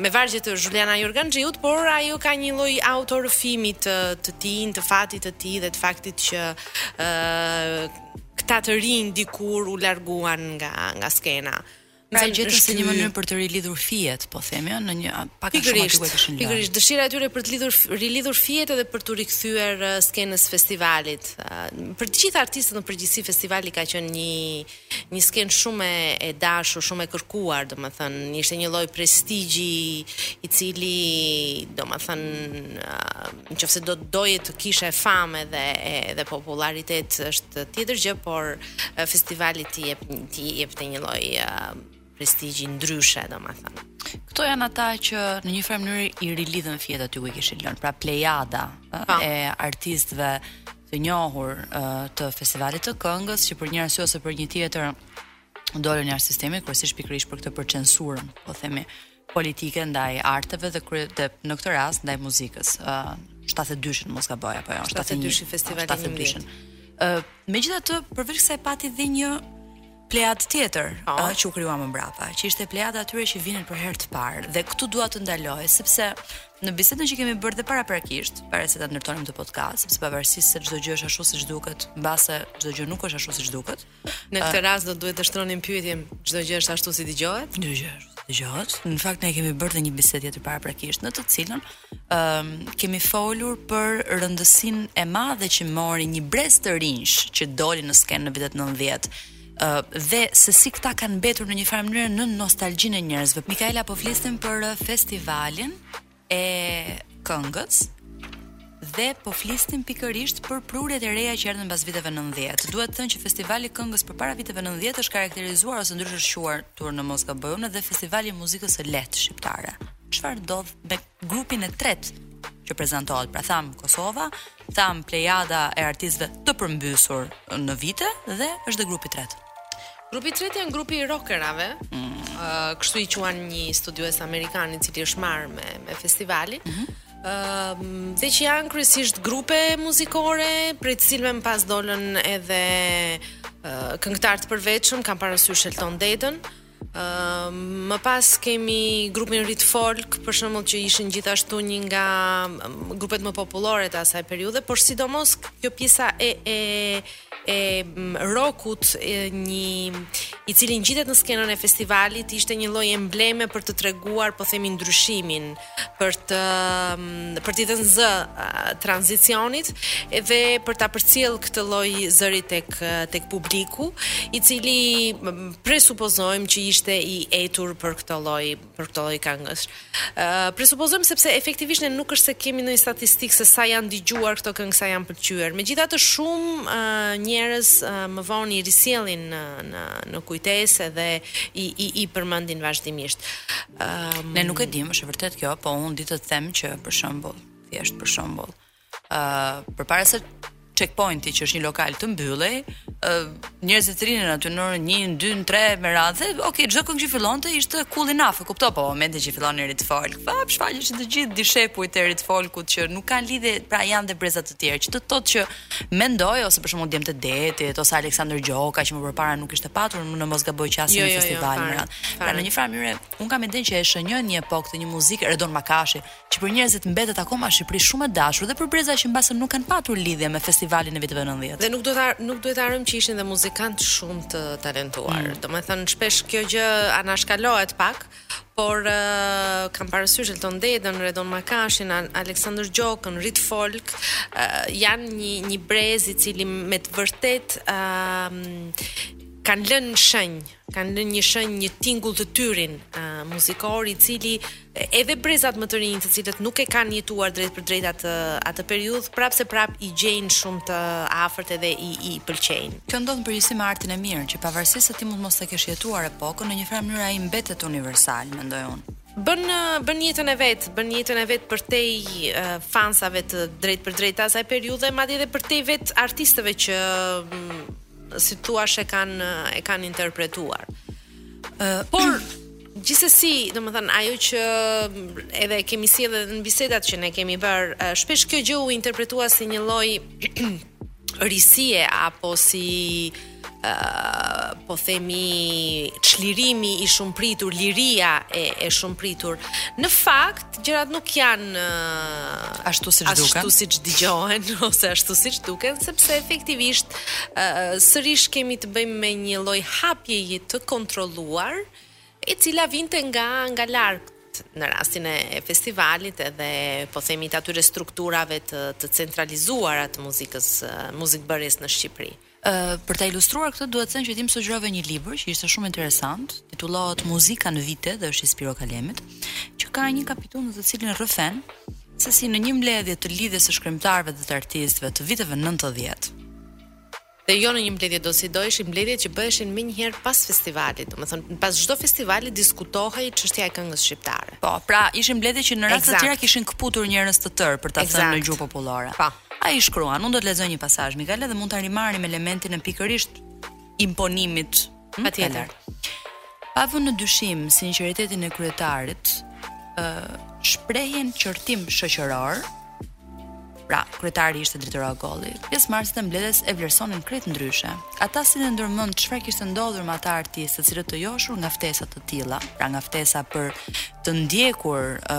me vargje të Zhuliana Jorganxhiut, por ajo ka një lloj autorrëfimi të të tij, të fatit të tij dhe të faktit që ë këta të rinj dikur u larguan nga nga skena. Pra e gjetën si një mënyrë për të rilidhur fijet, po themi, ëh, në një pak a shumë aty ku ishin lënë. Pikërisht, dëshira e tyre për të lidhur rilidhur fijet edhe për t'iu rikthyer skenës së festivalit. Për të gjithë artistët në përgjithësi festivali ka qenë një Një skenë shumë e dashur, shumë e kërkuar, domethënë ishte një lloj prestigji i cili domethënë në qoftë se do të doje të kishe famë dhe dhe popullaritet është tjetër gjë, por festivali të jep të jepte një lloj prestigji ndryshe, domethënë. Këto janë ata që në një farë mënyrë i rilidhën fijet aty ku i kishin lënë, pra plejada po. e artistëve të njohur të festivalit të këngës që për një arsye ose për një tjetër dolën jashtë sistemit kryesisht pikërisht për këtë për censurën, po themi, politike ndaj arteve dhe krye dhe në këtë rast ndaj muzikës. ë uh, 72-shin në mos gaboj apo jo, 72-shi festivali i 72-shin. ë uh, Megjithatë, përveç kësaj pati dhe një Plejadë tjetër, po. ë, që u krijua më mbrapa, që ishte plejada e atyre që vinin për herë të parë dhe këtu dua të ndaloj sepse në bisedën që kemi bërë dhe paraprakisht, para se ta ndërtonim këtë podcast, sepse pavarësisht se çdo gjë është ashtu siç duket, mbase çdo gjë nuk është ashtu siç duket. Në këtë rast do duhet të shtronim pyetjen, çdo gjë është ashtu si dëgjohet? Çdo gjë është dëgjohet. Në fakt ne kemi bërë dhe një bisedë tjetër paraprakisht në të cilën um, kemi folur për rëndësinë e madhe që mori një brez të rinjsh që doli në skenë në vitet 90 dhe se si këta kanë mbetur në një farë mënyrë në nostalgjinë e njerëzve. Mikaela po flisnim për uh, festivalin e këngës dhe po flisnim pikërisht për prurjet e reja që erdhën pas viteve 90. Duhet thënë që festivali i këngës përpara viteve 90 është karakterizuar ose ndryshe është quajtur në mos gaboj unë dhe festivali i muzikës së lehtë shqiptare. çfarë ndodh me grupin e tretë që prezantohet. Pra thamë Kosova, thamë plejada e artistëve të përmbysur në vite dhe është dhe grupi i tretë. Grupi i tretë janë grupi i rockerave. Mm. Uh, kështu i quan një studiues amerikan i cili është marrë me me festivalin. Mm -hmm. Uh, dhe që janë kryesisht grupe muzikore, prej të cilëve më pas dolën edhe uh, këngëtarë të përveçëm, kam parasysh Elton Dedën, Më pas kemi grupin Ritfolk, për shembull që ishin gjithashtu një nga grupet më popullore të asaj periudhe, por sidomos kjo pjesa e e e rokut një i cili ngjitet në skenën e festivalit ishte një lloj embleme për të treguar po themi ndryshimin për të për t'i dhënë zë tranzicionit dhe për ta përcjellë këtë lloj zëri tek tek publiku, i cili presupozojmë që ishte i etur për këtë lloj për këto lloj këngësh. Ë presupozojmë sepse efektivisht ne nuk është se kemi ndonjë statistikë se sa janë dëgjuar këto këngë, sa janë pëlqyer. Megjithatë shumë njerëz më vonë i risjellin në në në kujtesë dhe i i i përmendin vazhdimisht. Um, ne nuk e dimë, është e vërtetë kjo, po unë di të them që për shembull, thjesht për shembull, ë uh, përpara se checkpointi që është një lokal të mbyllej, ë uh, njerëzit të rrinin aty në orën 1, 2, 3 me radhë. Okej, okay, çdo këngë që fillonte ishte cool enough, e kupto, po momentin që fillonte Ritfolk. Pa, shfaqeshin të gjithë dishepujt e Ritfolkut që nuk kanë lidhje, pra janë dhe breza të tjerë, që të thotë që Mendoj ose për shembull Djemtë e Detit ose Aleksandër Gjoka që më përpara nuk ishte patur, në mos gaboj në asnjë jo, jo, jo festival jo, fare, fare. Pra në një farë mënyre, unë kam idenë që e shënjojnë një epokë të një muzike Redon Makashi, që për njerëzit mbetet akoma në Shqipëri shumë e dashur dhe për breza që mbase nuk kanë patur lidhje me festivalin e viteve 90. Dhe nuk duhet ta nuk duhet ta harrojmë që ishin dhe muzikantë shumë të talentuar. Mm. Domethënë shpesh kjo gjë anashkalohet pak, por uh, kam parasysh Elton Dedën, Redon Makashin, Aleksandr Gjokën, Ritfolk, uh, janë një një brez i cili me të vërtet uh, kanë lënë shenjë, kanë lënë një shenjë, një tingull të tyrin uh, muzikor i cili edhe brezat më të rinj, të cilët nuk e kanë jetuar drejt për drejt atë atë periudhë, prapse prap i gjejnë shumë të afërt edhe i i pëlqejnë. Kjo ndodh në përgjithësi me artin e mirë, që pavarësisht se ti mund të mos e kesh jetuar epokën, në një farë mënyre ai mbetet universal, mendoj unë bën bën jetën e vet, bën jetën e vet përtej uh, fansave të drejt për drejt të asaj periudhe, madje edhe përtej vet artistëve që mm, si të thuash e kanë e kanë interpretuar. Uh, por Gjithsesi, domethënë ajo që edhe e kemi sjellë edhe në bisedat që ne kemi bërë, shpesh kjo gjë u interpretua si një lloj risie apo si po themi çlirimi i shumëpritur, liria e e shumëpritur. Në fakt, gjërat nuk janë ashtu siç duken, ashtu siç dëgjohen ose ashtu siç duken, sepse efektivisht sërish kemi të bëjmë me një lloj hapjeje të kontrolluar, e cila vinte nga nga lart në rastin e, e festivalit edhe po themi të atyre strukturave të të centralizuara të muzikës muzikbërjes në Shqipëri. Ë uh, për ta ilustruar këtë duhet thënë që ti më sugjerove një libër që ishte shumë interesant, titullohet Muzika në vite dhe është i Spiro Kalemit, që ka një kapitull në të cilin rrëfen se si në një mbledhje të lidhjes së shkrimtarëve dhe të artistëve të viteve 90, dhe jo në një mbledhje dosido ishin mbledhje që bëheshin menjëherë pas festivalit domethënë pas çdo festivali diskutohej çështja e këngës shqiptare. Po, pra ishin mbledhje që në raste të tjera kishin këputur njerëz të tërë për ta thënë në gjuhë popullore. Po. Ai shkruan, unë do të lexoj një pasazh Mikaela dhe mund ta rimarrim elementin e pikërisht imponimit Hm? Patjetër. Pa vënë në dyshim sinqeritetin e kryetarit, ë shprehjen qortim shoqëror, Pra, kryetari ishte Dritëro Agolli. Pjesëmarrësit e mbledhjes e vlerësonin krejt ndryshe. Ata sillnin ndër mend çfarë kishte ndodhur me ata artistë, të cilët të joshur nga ftesa të tilla, pra nga ftesa për të ndjekur, ë,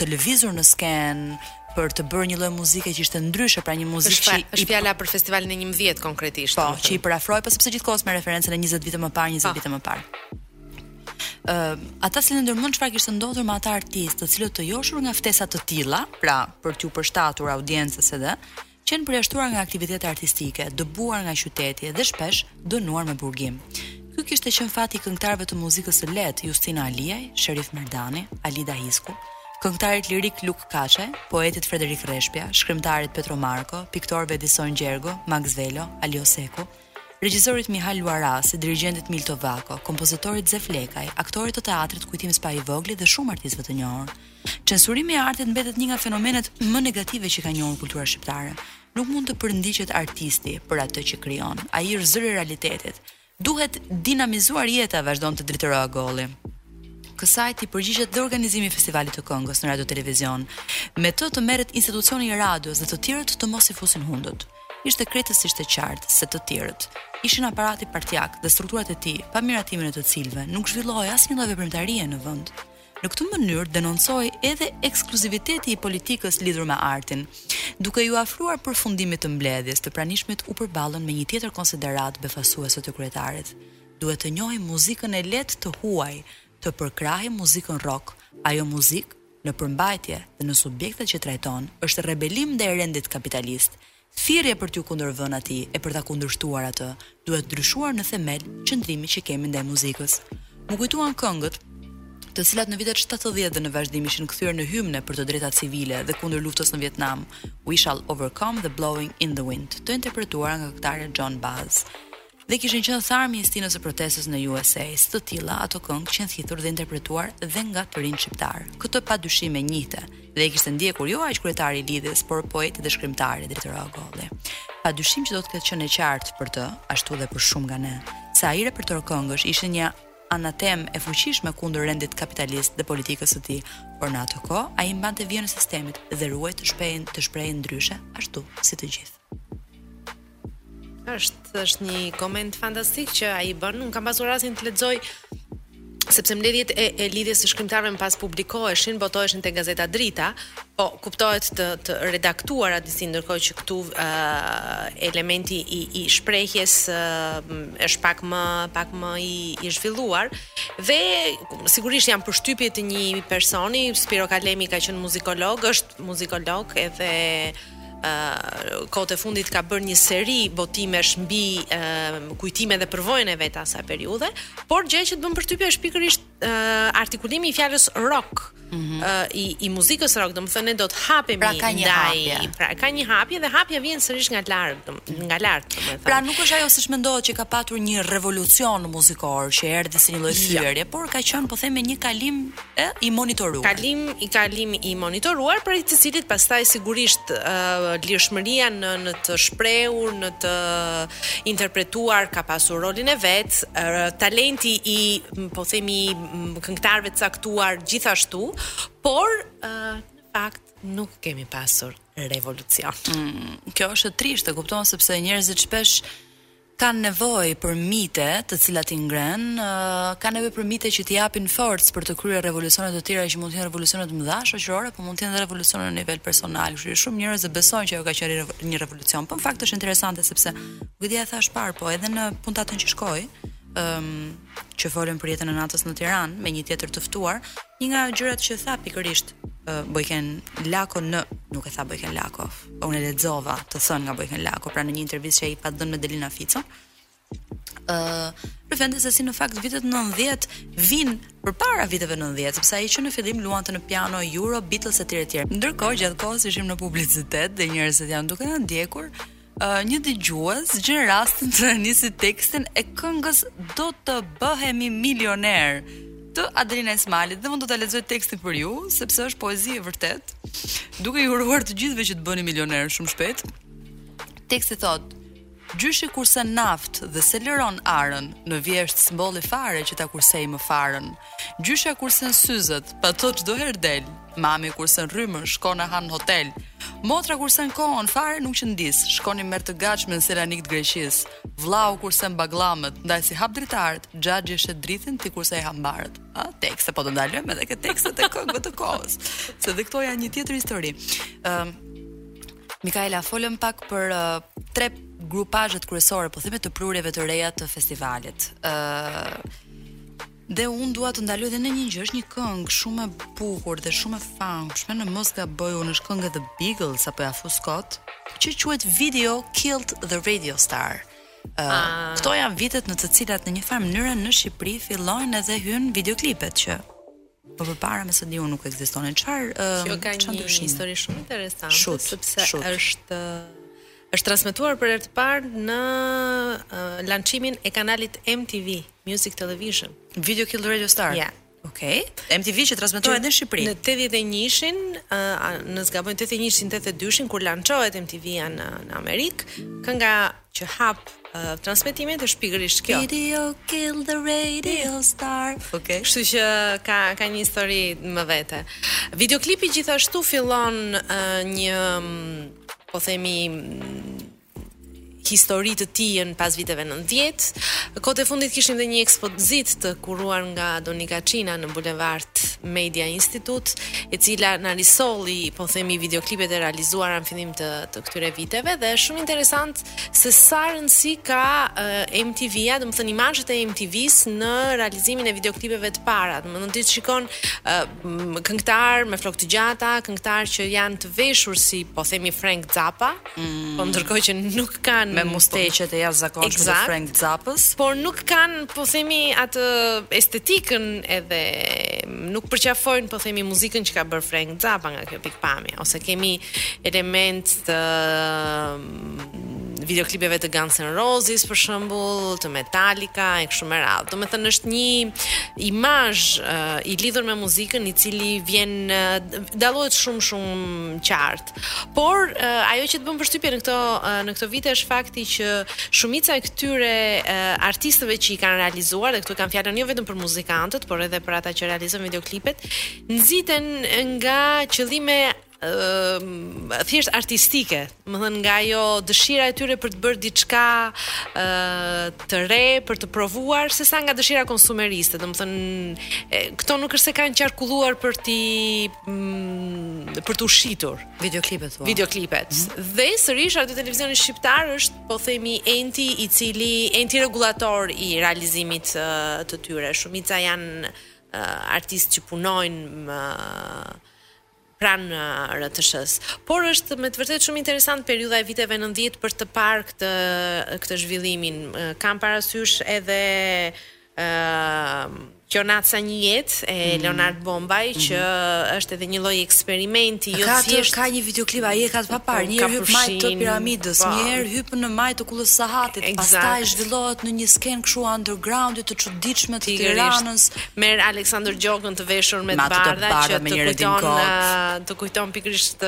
të lëvizur në skenë, për të bërë një lloj muzike që ishte ndryshe, pra një muzikë që është fjala për festivalin e 11 konkretisht. Po, që i përafroi, po sepse gjithë kohës me referencën e 20 vite më parë, 20 po. vite më parë. Ë, uh, ata sillnin ndër mend çfarë kishte ndodhur me ata artistë, të cilët të joshur nga ftesa të tilla, pra për t'iu përshtatur audiencës edhe, qenë përjashtuar nga aktivitete artistike, dëbuar nga qyteti dhe shpesh dënuar me burgim. Ky kishte qenë fati i këngëtarëve të muzikës së lehtë, Justina Aliaj, Sherif Merdani, Alida Hisku, këngëtarit lirik Luk Kaçaj, poetit Frederik Rreshpja, shkrimtarit Petro Marko, piktorëve Edison Gjergo, Maks Velo, Ali Oseku, regjisorit Mihal Luarasi, dirigjentit Milto Vako, kompozitorit Zef Lekaj, aktorit të teatrit Kujtim Spahivogli dhe shumë artistëve të njohur. Censurimi i artit mbetet një nga fenomenet më negative që ka njohur kultura shqiptare. Nuk mund të përndiqet artisti për atë që krijon. Ai është zëri i realitetit. Duhet dinamizuar jeta, vazhdon Dritëro Agolli. Kësaj t'i përgjigjet dhe organizimi i festivalit të këngës në Radio Televizion. Me të të merret institucioni i radios dhe të tjerët të mos i fusin hundët. Ishte krejtësisht e qartë se të tjerët ishin aparati partiak dhe strukturat e tij, pa miratimin e të cilëve nuk zhvillohej asnjë lloj veprimtarie në vend. Në këtë mënyrë denoncohej edhe ekskluziviteti i politikës lidhur me artin. Duke iu afruar përfundimit të mbledhjes, të pranishmit u përballën me një tjetër konsideratë befasuese të kryetarit. Duhet të njohim muzikën e lehtë të huaj, të përkrahim muzikën rock, ajo muzikë në përmbajtje dhe në subjektet që trajton është rebelim ndaj rendit kapitalist, thirrje për t'iu kundërvënë atij e për ta kundërshtuar atë, duhet ndryshuar në themel qëndrimi që kemi ndaj muzikës. M'u kujtuan këngët, të cilat në vitet shtatëdhjetë dhe në vazhdim ishin kthyer në hymne për të drejtat civile dhe kundër luftës në Vietnam, We Shall Overcome dhe Blowing in the Wind, të interpretuara nga këngëtarja Joan Baez. Dhe kishin qenë tharmi i stinës së protestës në USA, si të tilla, ato këngë qenë thithur dhe interpretuar dhe nga të rinjtë shqiptarë. Këtë pa dyshim e njihte dhe e kishte ndjekur jo aq kryetari i Lidhjes, por poeti dhe shkrimtari Dritëro Agolli. Pa dyshim që do të ketë qenë e qartë për të, ashtu dhe për shumë nga ne, se ai repertor këngësh ishte një anatemë e fuqishme kundër rendit kapitalist dhe politikës së tij, por në atë kohë ai mbante vijën e sistemit dhe ruhej të shprehej ndryshe ashtu si të gjithë. Është është një koment fantastik që ai bën. Unë kam pasur rastin të lexoj sepse mbledhjet e, e lidhjes së shkrimtarëve më pas publikoheshin, botoheshin te gazeta Drita, po kuptohet të të redaktuara disi ndërkohë që këtu ë uh, elementi i i shprehjes uh, është pak më pak më i i zhvilluar dhe sigurisht janë përshtypje të një personi, Spiro Kalemi ka qenë muzikolog, është muzikolog edhe kohët e fundit ka bërë një seri botimesh mbi kujtimet dhe përvojën e vet të asaj periudhe, por gjëja që të bën përshtypje është pikërisht artikulimi i fjalës rock. Mm -hmm. i i muzikës rock, domethënë ne do të hapemi pra ka një ndaj, hapje. Pra ka një hapje dhe hapja vjen sërish nga lart, domethënë nga lart, domethënë. Pra nuk është ajo siç mendohet që ka patur një revolucion muzikor që erdhi si një lloj jo. thyerje, por ka qenë po themi një kalim e i monitoruar. Kalim i kalim i monitoruar prej të cilit pastaj sigurisht uh, lirshmëria në në të shprehur, në të interpretuar ka pasur rolin e vet, uh, talenti i po themi këngëtarëve të caktuar gjithashtu, por uh, në fakt nuk kemi pasur revolucion. Mm, kjo është e trishtë, e kupton sepse njerëzit shpesh kanë nevojë për mite të cilat i ngrenë, ë, kanë nevojë për mite që t'i japin forcë për të kryer revolucione të tjera që mund të jenë revolucione të mëdha shoqërore, por mund të jenë edhe revolucione në nivel personal. Kështu që shumë njerëz e besojnë që ajo ka qenë një revolucion. Po në fakt është interesante sepse nuk e di a thashë më parë, po edhe në puntatën që shkoi, ëm, um, që folëm për jetën e natës në Tiranë me një tjetër të ftuar, Një nga gjërat që tha pikërisht Bojken Lako në nuk e tha Bojken Lako. Unë e lexova të thënë nga Bojken Lako, pra në një intervistë që ai pat dhënë me Delina Ficon. ë uh, Rrëfente se si në fakt vitet 90 vijnë përpara viteve 90, sepse ai që në fillim luante në piano, euro, Beatles e tjera e tjera. Ndërkohë, gjatë kohës që ishim në publicitet dhe njerëzit janë duke na ndjekur, Një dëgjues gjen rastin të nisi tekstin e këngës Do të bëhemi milionerë të Adelina Ismailit dhe unë do ta lexoj tekstin për ju sepse është poezi e vërtetë. Duke ju uruar të gjithëve që të bëheni milionerë shumë shpejt. Teksti thotë: Gjyshi kursen naftë dhe s'e lëron arën, në vjeshtë s'mbolli fare që ta kursejmë farën. Gjyshja kursen syzet, pa to çdo herë del, Mami kursen rrymën shkon e ha në hotel. Motra kursen kohën fare nuk qëndis, shkon i merr të gatshme në Selanik të Greqisë. Vllau kursen bagllamet, ndaj s'i hap dritaret, xhaxhi e shet drithin t'i kursejë hambarët. A tekste po të ndalojmë edhe te tekstet e këngëve të kohës, se dhe këto janë një tjetër histori. Ëm uh, Mikaela folëm pak për uh, tre grupazhe kryesore, po themi të prurjeve të reja të festivalit. Ë uh, Dhe unë dua të ndaloj dhe në një gjë, është një këngë shumë e bukur dhe shumë e famshme, në mos gaboj unë është këngë e The Buggles apo ia fus kot, që quhet Video Killed the Radio Star. Uh, ah. këto janë vitet në të cilat në një farë mënyre në Shqipëri fillojnë edhe hyjnë videoklipet që më përpara me sa di unë nuk ekzistonin. Çfarë ë uh, Kjo ka një histori shumë interesante sepse është Është transmetuar për herë të parë në lançimin e kanalit MTV Music Television. Video Killed Radio Star. Ja. Okej. Okay. MTV që transmetohet në Shqipëri. Në 81-shin, mos gaboj në 81-shin, 82-shin kur lançohet MTV-ja në në Amerikë, kënga që hap uh, transmetimin është pikërisht kjo. Video Killed the Radio Star. Okej. Okay. Kështu që ka ka një histori më vete. Videoklipi gjithashtu fillon uh, një po themi histori të tijën pas viteve 90. Kohët e fundit kishim dhe një ekspozitë të kuruar nga Donika Çina në Bulevard Media Institute, e cila na risolli, po themi, videoklipet e realizuara në fillim të, të këtyre viteve, dhe është shumë interesant se sa rëndësi ka uh, MTV-ja, domethënë imazhet e MTV-së në realizimin e videoklipeve të para, domethënë ti shikon uh, këngëtar me flokë të gjata, këngëtar që janë të veshur si, po themi Frank Zappa, mm. po ndërkohë që nuk kanë mm mustaqet e jashtëzakonshme të Frank Zappës, por nuk kanë, po themi atë estetikën edhe nuk përqafojnë, po themi muzikën që ka bër Frank Zappa nga kjo pikpamje, ose kemi element të videoklipeve të Guns N' Roses për shembull, të Metallica e kështu me radhë. Domethënë është një imazh uh, i lidhur me muzikën i cili vjen uh, dallohet shumë shumë qartë. Por uh, ajo që të bën përshtypje në këto uh, në këto vite është fakti që shumica e këtyre uh, artistëve që i kanë realizuar dhe këtu kam fjalën jo vetëm për muzikantët, por edhe për ata që realizojnë videoklipet, nxiten nga qëllime ë thjesht artistike, domethënë nga ajo dëshira e tyre për të bërë diçka ë të re, për të provuar, se sa nga dëshira konsumeriste, domethënë këto nuk është se kanë qarkulluar për ti mm, për t'u shitur. Videoklipet, thua. Videoklipet. Mm -hmm. Dhe sërish Radio Televizioni Shqiptar është, po themi, enti i cili, enti rregullator i realizimit të tyre. Shumica janë artistë që punojnë më pranë RTSH-së. Por është me të vërtetë shumë interesant periudha e viteve 90 për të parë këtë këtë zhvillimin. Kam parasysh edhe ë Na ça një jetë e mm. Leonard Bombaj mm. që është edhe një lloj eksperimenti jo ka thjesht ka një videoklip ai e ka të paparë po, një herë hyp majë të piramidës po. një herë hyp në majë të kullës së Sahatit exact. pastaj zhvillohet në një skenë kështu underground të çuditshme të Tiranës Merr Aleksandër Gjokën të veshur me të bardha që të kujton të kujton pikërisht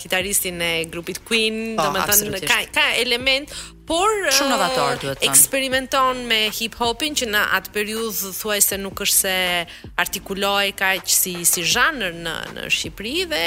kitaristin e grupit Queen, po, domethënë ka ka element, por shumë novator duhet të them eksperimenton me hip hopin që në atë periudhë thuajse nuk është se artikulohej kaq si si zhanër në në Shqipëri dhe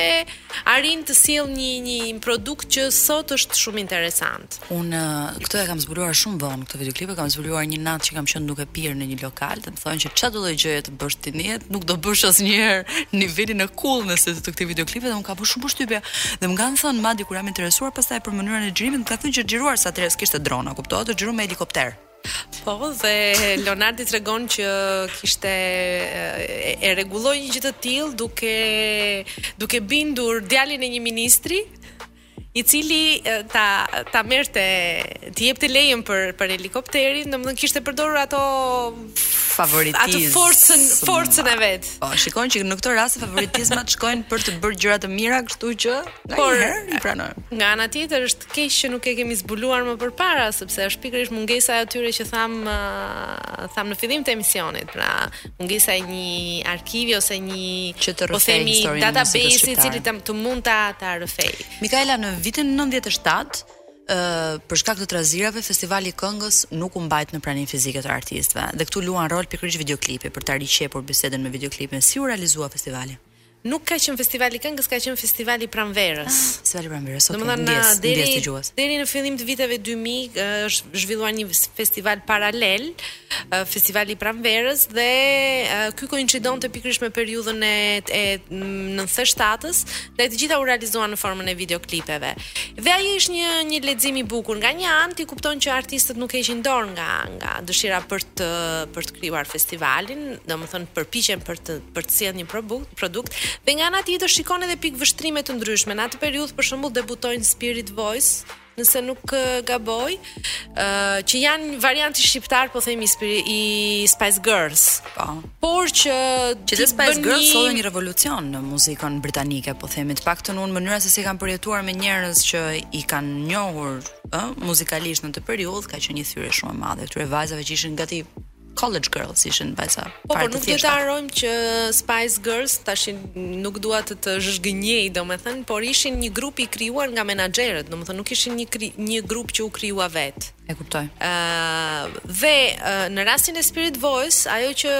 Arrin të sjellë një një produkt që sot është shumë interesant. Unë këtë e kam zbuluar shumë vonë këtë videoklip, e kam zbuluar një natë që kam qenë duke pirë në një lokal, dhe më thonë që çfarëdo lloj gjëje të bësh ti në jetë, nuk do bësh asnjëherë nivelin e coolness-it të këtij videoklipi dhe më ka bërë shumë përshtypje. Dhe më kanë thënë madje kur jam interesuar pastaj për mënyrën e xhirimit, më ka thënë që është xhiruar se atëherë s'kishte drona, kuptohet, është xhiruar me helikopter. Po, dhe Leonardi tregon që kishte e rregulloi një gjë të tillë duke duke bindur djalin e një ministri i cili ta ta merrte t'i jepte lejen për për helikopterin, domethënë kishte përdorur ato favoritizëm. Atë forcën, forcën e vet. Po, shikon që në këtë rast favoritizmat shkojnë për të bërë gjëra të mira, kështu që por i pranojmë. Nga ana tjetër është Keq që nuk e kemi zbuluar më përpara, sepse është pikërisht mungesa e atyre që tham tham në fillim të emisionit, pra mungesa e një arkivi ose një që të po rrëfejë, po, historinë e database i cili të, të mund ta ta rrëfejë. Mikaela në vitin 97 ë për shkak të trazirave festivali i këngës nuk u mbajt në praninë fizike të artistëve dhe këtu luan rol pikërisht videoklipi për ta riqepur bisedën me videoklipin si u realizua festivali. Nuk ka qenë festivali i këngës, ka qenë festivali i pranverës. Ah, festivali i pranverës. Okay. Domethënë ndjesë, deri, ndjesë dëgjues. Deri në fillim të viteve 2000 është zhvilluar një festival paralel, festivali i pranverës dhe ky koincidonte pikërisht me periudhën e, e nëntëdhjetë e shtatës, dhe të gjitha u realizuan në formën e videoklipeve. Dhe ai është një një lexim i bukur. Nga një anë ti kupton që artistët nuk heqin dorë nga nga dëshira për të për të krijuar festivalin, domethënë përpiqen për të për të sjellë një produkt dhe nga ana tjetër shikon edhe pikëvështrime të ndryshme. Në atë periudhë për shembull debutojnë Spirit Voice, nëse nuk gaboj, ë uh, që janë varianti shqiptar, po themi i, i Spice Girls. Po. Por që që të Spice Girls solli një revolucion në muzikën britanike, po themi të paktën në mënyrën se si e kanë përjetuar me njerëz që i kanë njohur ë muzikalisht në atë periudhë ka qenë një thyrje shumë e madhe e këtyre vajzave që ishin gati College Girls ishin vajza. Po, por nuk duhet ta harrojmë që Spice Girls tash nuk dua të të zhgënjej, domethënë, por ishin një grup i krijuar nga menaxherët, domethënë nuk ishin një kri, një grup që u krijua vetë. E kuptoj. Ëh, uh, dhe uh, në rastin e Spirit Voice, ajo që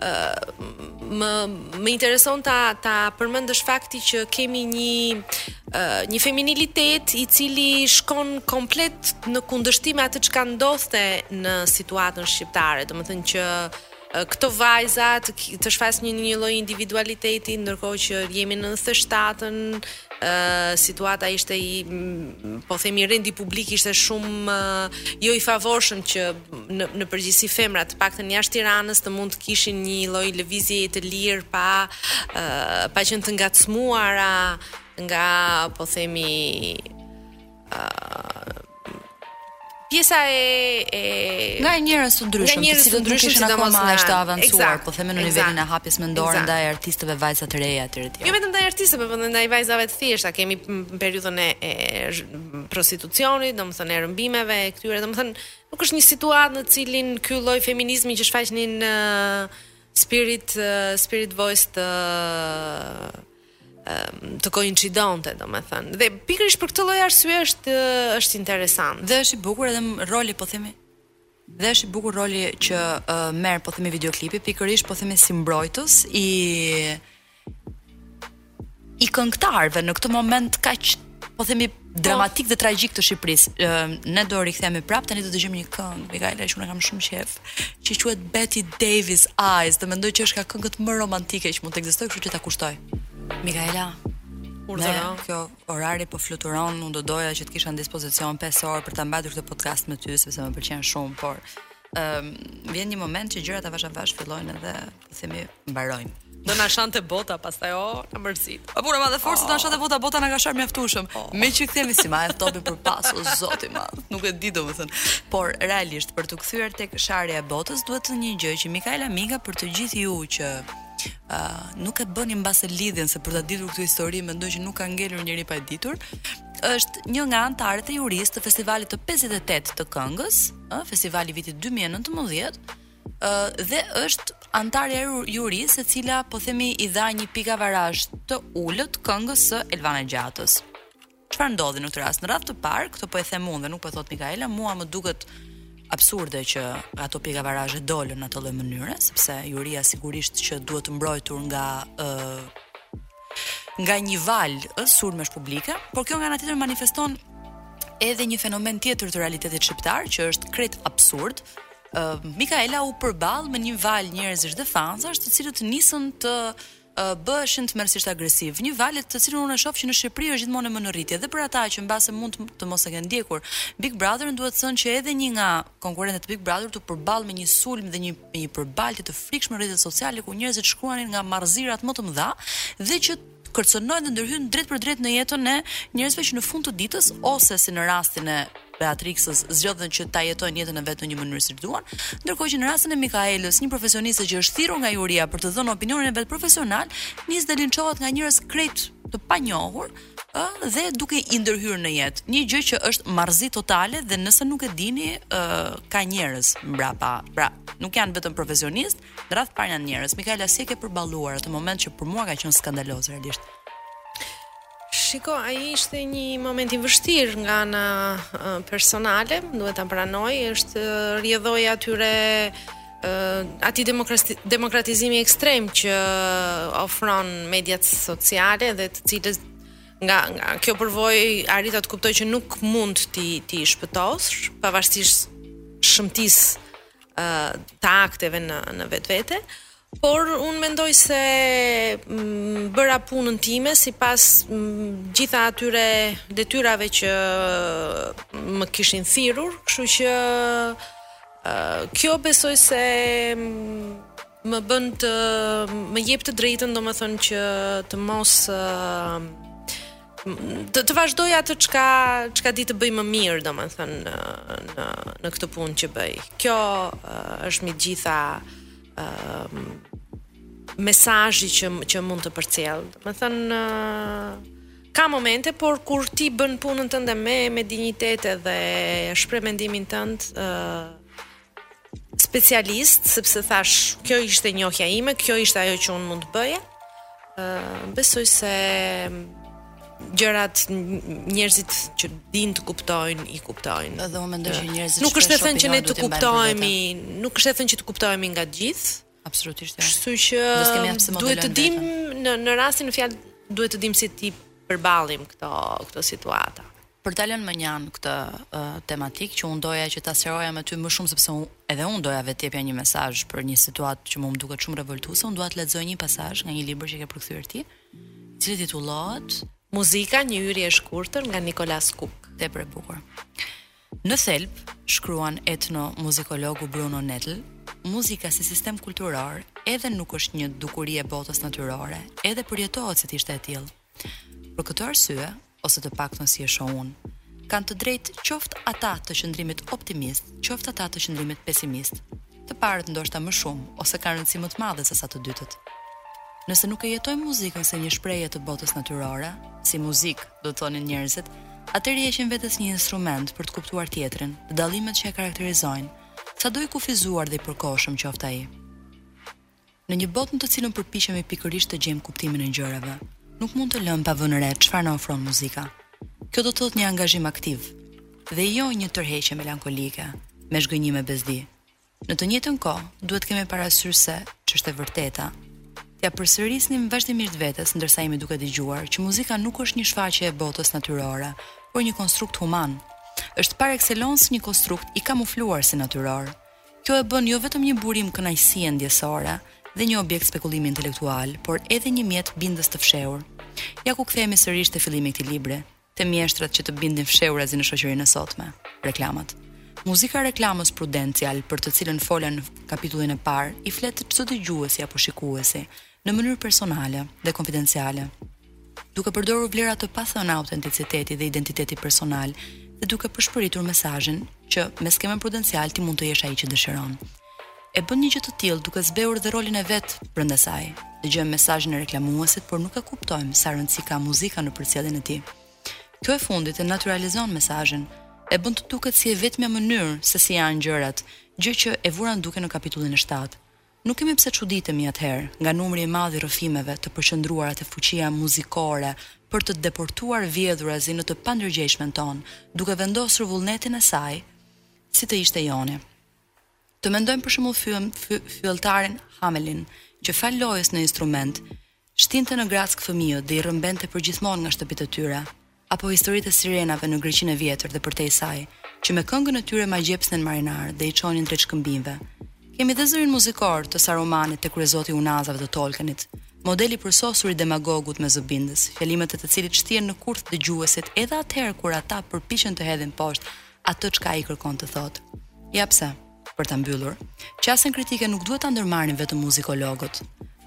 më më intereson ta ta përmend është fakti që kemi një uh, një feminilitet i cili shkon komplet në kundërshtim me atë çka ndodhte në situatën shqiptare, domethënë që këto vajza të, të shfaqin një një lloj individualiteti ndërkohë që jemi në 97-ën uh, situata ishte i po themi rendi publik ishte shumë uh, jo i favorshëm që në në përgjithësi femrat, të paktën jashtë Tiranës të mund të kishin një lloj lëvizjeje të lirë pa uh, pa qenë të ngacmuara nga po themi uh, pjesa e e nga njerëz të ndryshëm, nga njerëz të ndryshëm që do mos na të avancuar, po themi, në nivelin e hapjes mendore ndaj artistëve vajza të reja etj etj. Jo vetëm ndaj artistëve, por ndaj vajzave të thjeshta, kemi periudhën e, e prostitucionit, domethënë e rëmbimeve, e këtyre, domethënë Nuk është një situatë në cilin ky lloj feminizmi që shfaqnin spirit spirit voice të të koincidonte, domethënë. Dhe pikërisht për këtë lloj arsye është është interesant. Dhe është i bukur edhe roli, po themi. Dhe është i bukur roli që uh, merr, po themi videoklipi, pikërisht po themi si mbrojtës i i këngëtarëve në këtë moment kaq po themi dramatik dhe tragjik të Shqipërisë. Ne do rikthehemi prapë tani do të dëgjojmë një këngë, Mikaela, që unë kam shumë qejf, që quhet Bette Davis Eyes, dhe mendoj që është nga këngët më romantike që mund të ekzistojë, kështu që ta kushtoj. Mikaela, Urdhëro. Kjo orari po fluturon, unë do doja që të kisha në dispozicion 5 orë për ta mbajtur këtë podcast me ty sepse më pëlqen shumë, por ëm um, vjen një moment që gjërat avash avash fillojnë edhe po themi mbarojnë. Do na shante bota pastaj o oh, na mërzit. Po puna madhe forca do na shante bota bota na ka sharë mjaftueshëm. Oh. Me që kthehemi si ma e topi për pas o zoti ma. Nuk e di domethën. Por realisht për të kthyer tek sharja e botës duhet thënë një gjë që Mikaela Minga për të gjithë ju që uh, nuk e bëni mbase lidhjen se për ta ditur këtë histori mendoj që nuk ka ngelur njeri pa e ditur është një nga anëtarët e jurisë të festivalit të 58 të këngës, ë, festivali i vitit 2019, dhe është anëtare e jurisë e cila po themi i dha një pikavarazh të ulët këngës së Elvana Gjatës. Çfarë ndodhi në këtë rast? Në radhë të parë, këtë po e them unë dhe nuk po e thotë Mikaela, mua më duket absurde që ato pikavarazhe dolën në atë lloj mënyre, sepse juria sigurisht që duhet të mbrojtur nga ë uh, nga një valë uh, sulmesh publike, por kjo nga ana tjetër manifeston edhe një fenomen tjetër të realitetit shqiptar që është krejt absurd, Mikaela u përball me një valë njerëzish dhe fansash, të cilët nisën të bëheshin tmerrësisht agresivë. Një valë të cilën unë e shoh që në Shqipëri është gjithmonë e më në rritje dhe për ata që mbase mund të mos e kenë ndjekur Big Brother-in, duhet thënë që edhe një nga konkurrentet e Big Brother-it u përball me një sulm dhe një një përbaltje të frikshme në rrjetet sociale ku njerëzit shkruanin nga marrëzirat më të mëdha dhe që kërcënojnë dhe ndërhyjnë drejtpërdrejt në jetën e njerëzve që në fund të ditës ose si në rastin e Beatrixës zgjodhën që ta jetojnë jetën e vet në një mënyrë siç duan, ndërkohë që në rastin e Mikaelës, një profesioniste që është thirrur nga juria për të dhënë opinionin e vet profesional, nis dhe linçohet nga njerëz krejt të panjohur, ë dhe duke i ndërhyrë në jetë. Një gjë që është marrëzi totale dhe nëse nuk e dini, ë ka njerëz mbrapa. Pra, nuk janë vetëm profesionistë, Në radhë të parë janë njerëz. Mikaela si e ke përballuar atë moment që për mua ka qenë skandaloz realisht. Shiko, ai ishte një moment i vështirë nga ana personale, duhet ta pranoj, është rrjedhojë e atyre atij demokratizimi ekstrem që ofron mediat sociale dhe të cilës nga nga kjo përvojë arrita të kuptoj që nuk mund t'i t'i shpëtosh pavarësisht shëmtisë të akteve në në vetvete, por unë mendoj se mm, bëra punën time sipas mm, gjitha atyre detyrave që mm, më kishin thirrur, kështu që kjo besoj se më bën të më jep të drejtën, domethënë që të mos të të vazhdoj atë çka çka di të bëj më mirë, domethënë në në në këtë punë që bëj. Kjo uh, është mbi të gjitha ë uh, mesazhi që që mund të përcjell. Domethënë uh, ka momente, por kur ti bën punën tënde me me dinjitet dhe shpreh mendimin tënd, ë uh, specialist, sepse thashë, kjo ishte njohja ime, kjo ishte ajo që unë mund të bëja. Ë besoj se gjërat njerëzit që dinë të kuptojnë, i kuptojnë. Edhe unë mendoj që njerëzit nuk është e thënë që ne të kuptohemi, nuk është e thënë që të kuptohemi nga të gjithë, Absolutisht. Jo. Kështu që duhet të dimë në në rastin në fjalë duhet të dimë si t'i përballim këto këto situata. Për ta lënë mënjanë këtë uh, tematikë që unë doja që ta sqaroja me ty më shumë sepse unë, edhe unë doja vetë të jepja një mesazh për një situatë që mua më duket shumë revoltuese, unë dua të lexoj një pasazh nga një libër që ke përkthyer ti, i cili titullohet Muzika një hyrje e shkurtër nga Nikolas Kuk. Tepër e bukur. Në thelb, shkruan etno-muzikologu Bruno Nettl, muzika si sistem kulturor edhe nuk është një dukuri e botës natyrore, edhe përjetohet si të ishte e tillë. Për këtë arsye, ose të paktën si e shoh unë, kanë të drejtë qoftë ata të qëndrimit optimist, qoftë ata të qëndrimit pesimist. Të parët ndoshta më shumë ose kanë rëndësi më të madhe se sa të dytët. Nëse nuk e jetojmë muzikën si një shprehje të botës natyrore, si muzikë, do të thonin njerëzit, atëherë i heqim vetes një instrument për të kuptuar tjetrin, te dallimet që e karakterizojnë, sado i kufizuar dhe i përkohshëm qoftë ai. Në një botë në të cilën përpiqemi pikërisht të gjejmë kuptimin e gjërave, nuk mund të lëmë pa vënë re çfarë na ofron muzika. Kjo do të thotë një angazhim aktiv, dhe jo një tërheqje melankolike, me zhgënjim e bezdi. Në të njëjtën kohë, duhet të kemi parasysh se, ç'është e vërteta, t'ia përsërisnim vazhdimisht vetes ndërsa jemi duke dëgjuar, që muzika nuk është një shfaqje e botës natyrore, por një konstrukt human. Është par excellence një konstrukt i kamufluar si natyror. Kjo e bën jo vetëm një burim kënaqësie ndjesore dhe një objekt spekulimi intelektual, por edhe një mjet bindës të fshehur. Ja ku kthehemi sërish te fillimi i këtij libri, te mjeshtrat që të bindin fshehurazi në shoqërinë e sotme, reklamat. Muzika e reklamës Prudential, për të cilën fola në kapitullin e parë, i flet çdo dëgjuesi apo shikuesi, në mënyrë personale dhe konfidenciale, duke përdorur vlera të pathëna autenticiteti dhe identiteti personal dhe duke pëshpëritur mesazhin që me skemën Prudential ti mund të jesh ai që dëshiron. E bën një gjë të tillë duke zbehur dhe rolin e vet brenda saj. Dëgjojmë mesazhin e reklamuesit, por nuk e kuptojmë sa rëndësi ka muzika në përcjelljen e tij. Kjo e fundit e natyralizon mesazhin, e bën të duket si e vetmja mënyrë se si janë gjërat, gjë që e vura në dukje në kapitullin e 7. Nuk kemi pse çuditemi atëherë nga numri i madh i rrëfimeve të përqendruara te fuqia muzikore për të depërtuar vjedhurazi në të pandërgjegjshmen tonë, duke vendosur vullnetin e saj si të ishte joni. Të mendojmë për shembull fyelltarin Hamelin, që falë lojës në instrument, Shtinte në grackë fëmijët dhe i rrëmbente përgjithmonë nga shtëpitë e tyre, apo historitë e sirenave në Greqinë e Vjetër dhe përtej saj, që me këngën e tyre magjepsnin marinarë dhe i çonin drejt shkëmbinjve. Kemi dhe zërin muzikor të Sarumanit te Kryezoti i Unazave të Tolkenit, model i përsosur i demagogut me zë bindës, fjalimet e të cilit shtien në kurth dëgjuesit edhe atëherë kur ata përpiqen të hedhin poshtë atë çka ai kërkon të thotë. Ja pse. Për ta mbyllur, qasjen kritike nuk duhet ta ndërmarrin vetëm muzikologët.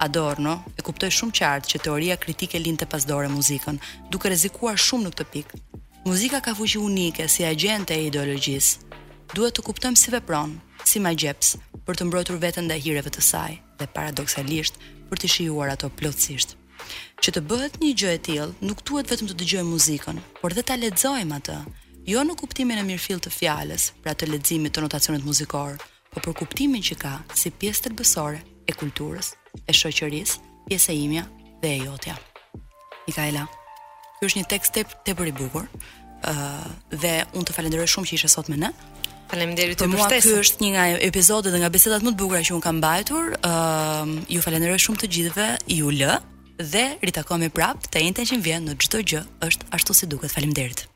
Adorno e kuptoi shumë qartë që teoria kritike linte pas dore muzikën, duke rrezikuar shumë në këtë pikë. Muzika ka fuqi unike si agjente e ideologjisë. Duhet të kuptojmë si vepron, si magjeps, për të mbrojtur veten ndaj hireve të saj dhe paradoksalisht, për t'i shijuar ato plotësisht. Që të bëhet një gjë e tillë, nuk duhet vetëm të dëgjojmë muzikën, por dhe ta lexojmë atë, jo në kuptimin e mirëfillt të fjalës, pra të leximit të notacionit muzikor, po për kuptimin që ka si pjesë thelbësore e kulturës, e shoqërisë, pjesë e imja dhe e jotja. Mikaela, ky është një tekst tepër i bukur. ë uh, dhe unë të falenderoj shumë që ishe sot me ne. Faleminderit për mua. Ky është një nga epizodet dhe nga bisedat më të bukura që unë kam mbajtur. Ëm ehm, uh, ju falenderoj shumë të gjithëve. Ju lë dhe ritakohemi prapë të enjten që vjen në çdo gjë është ashtu si duket. Faleminderit.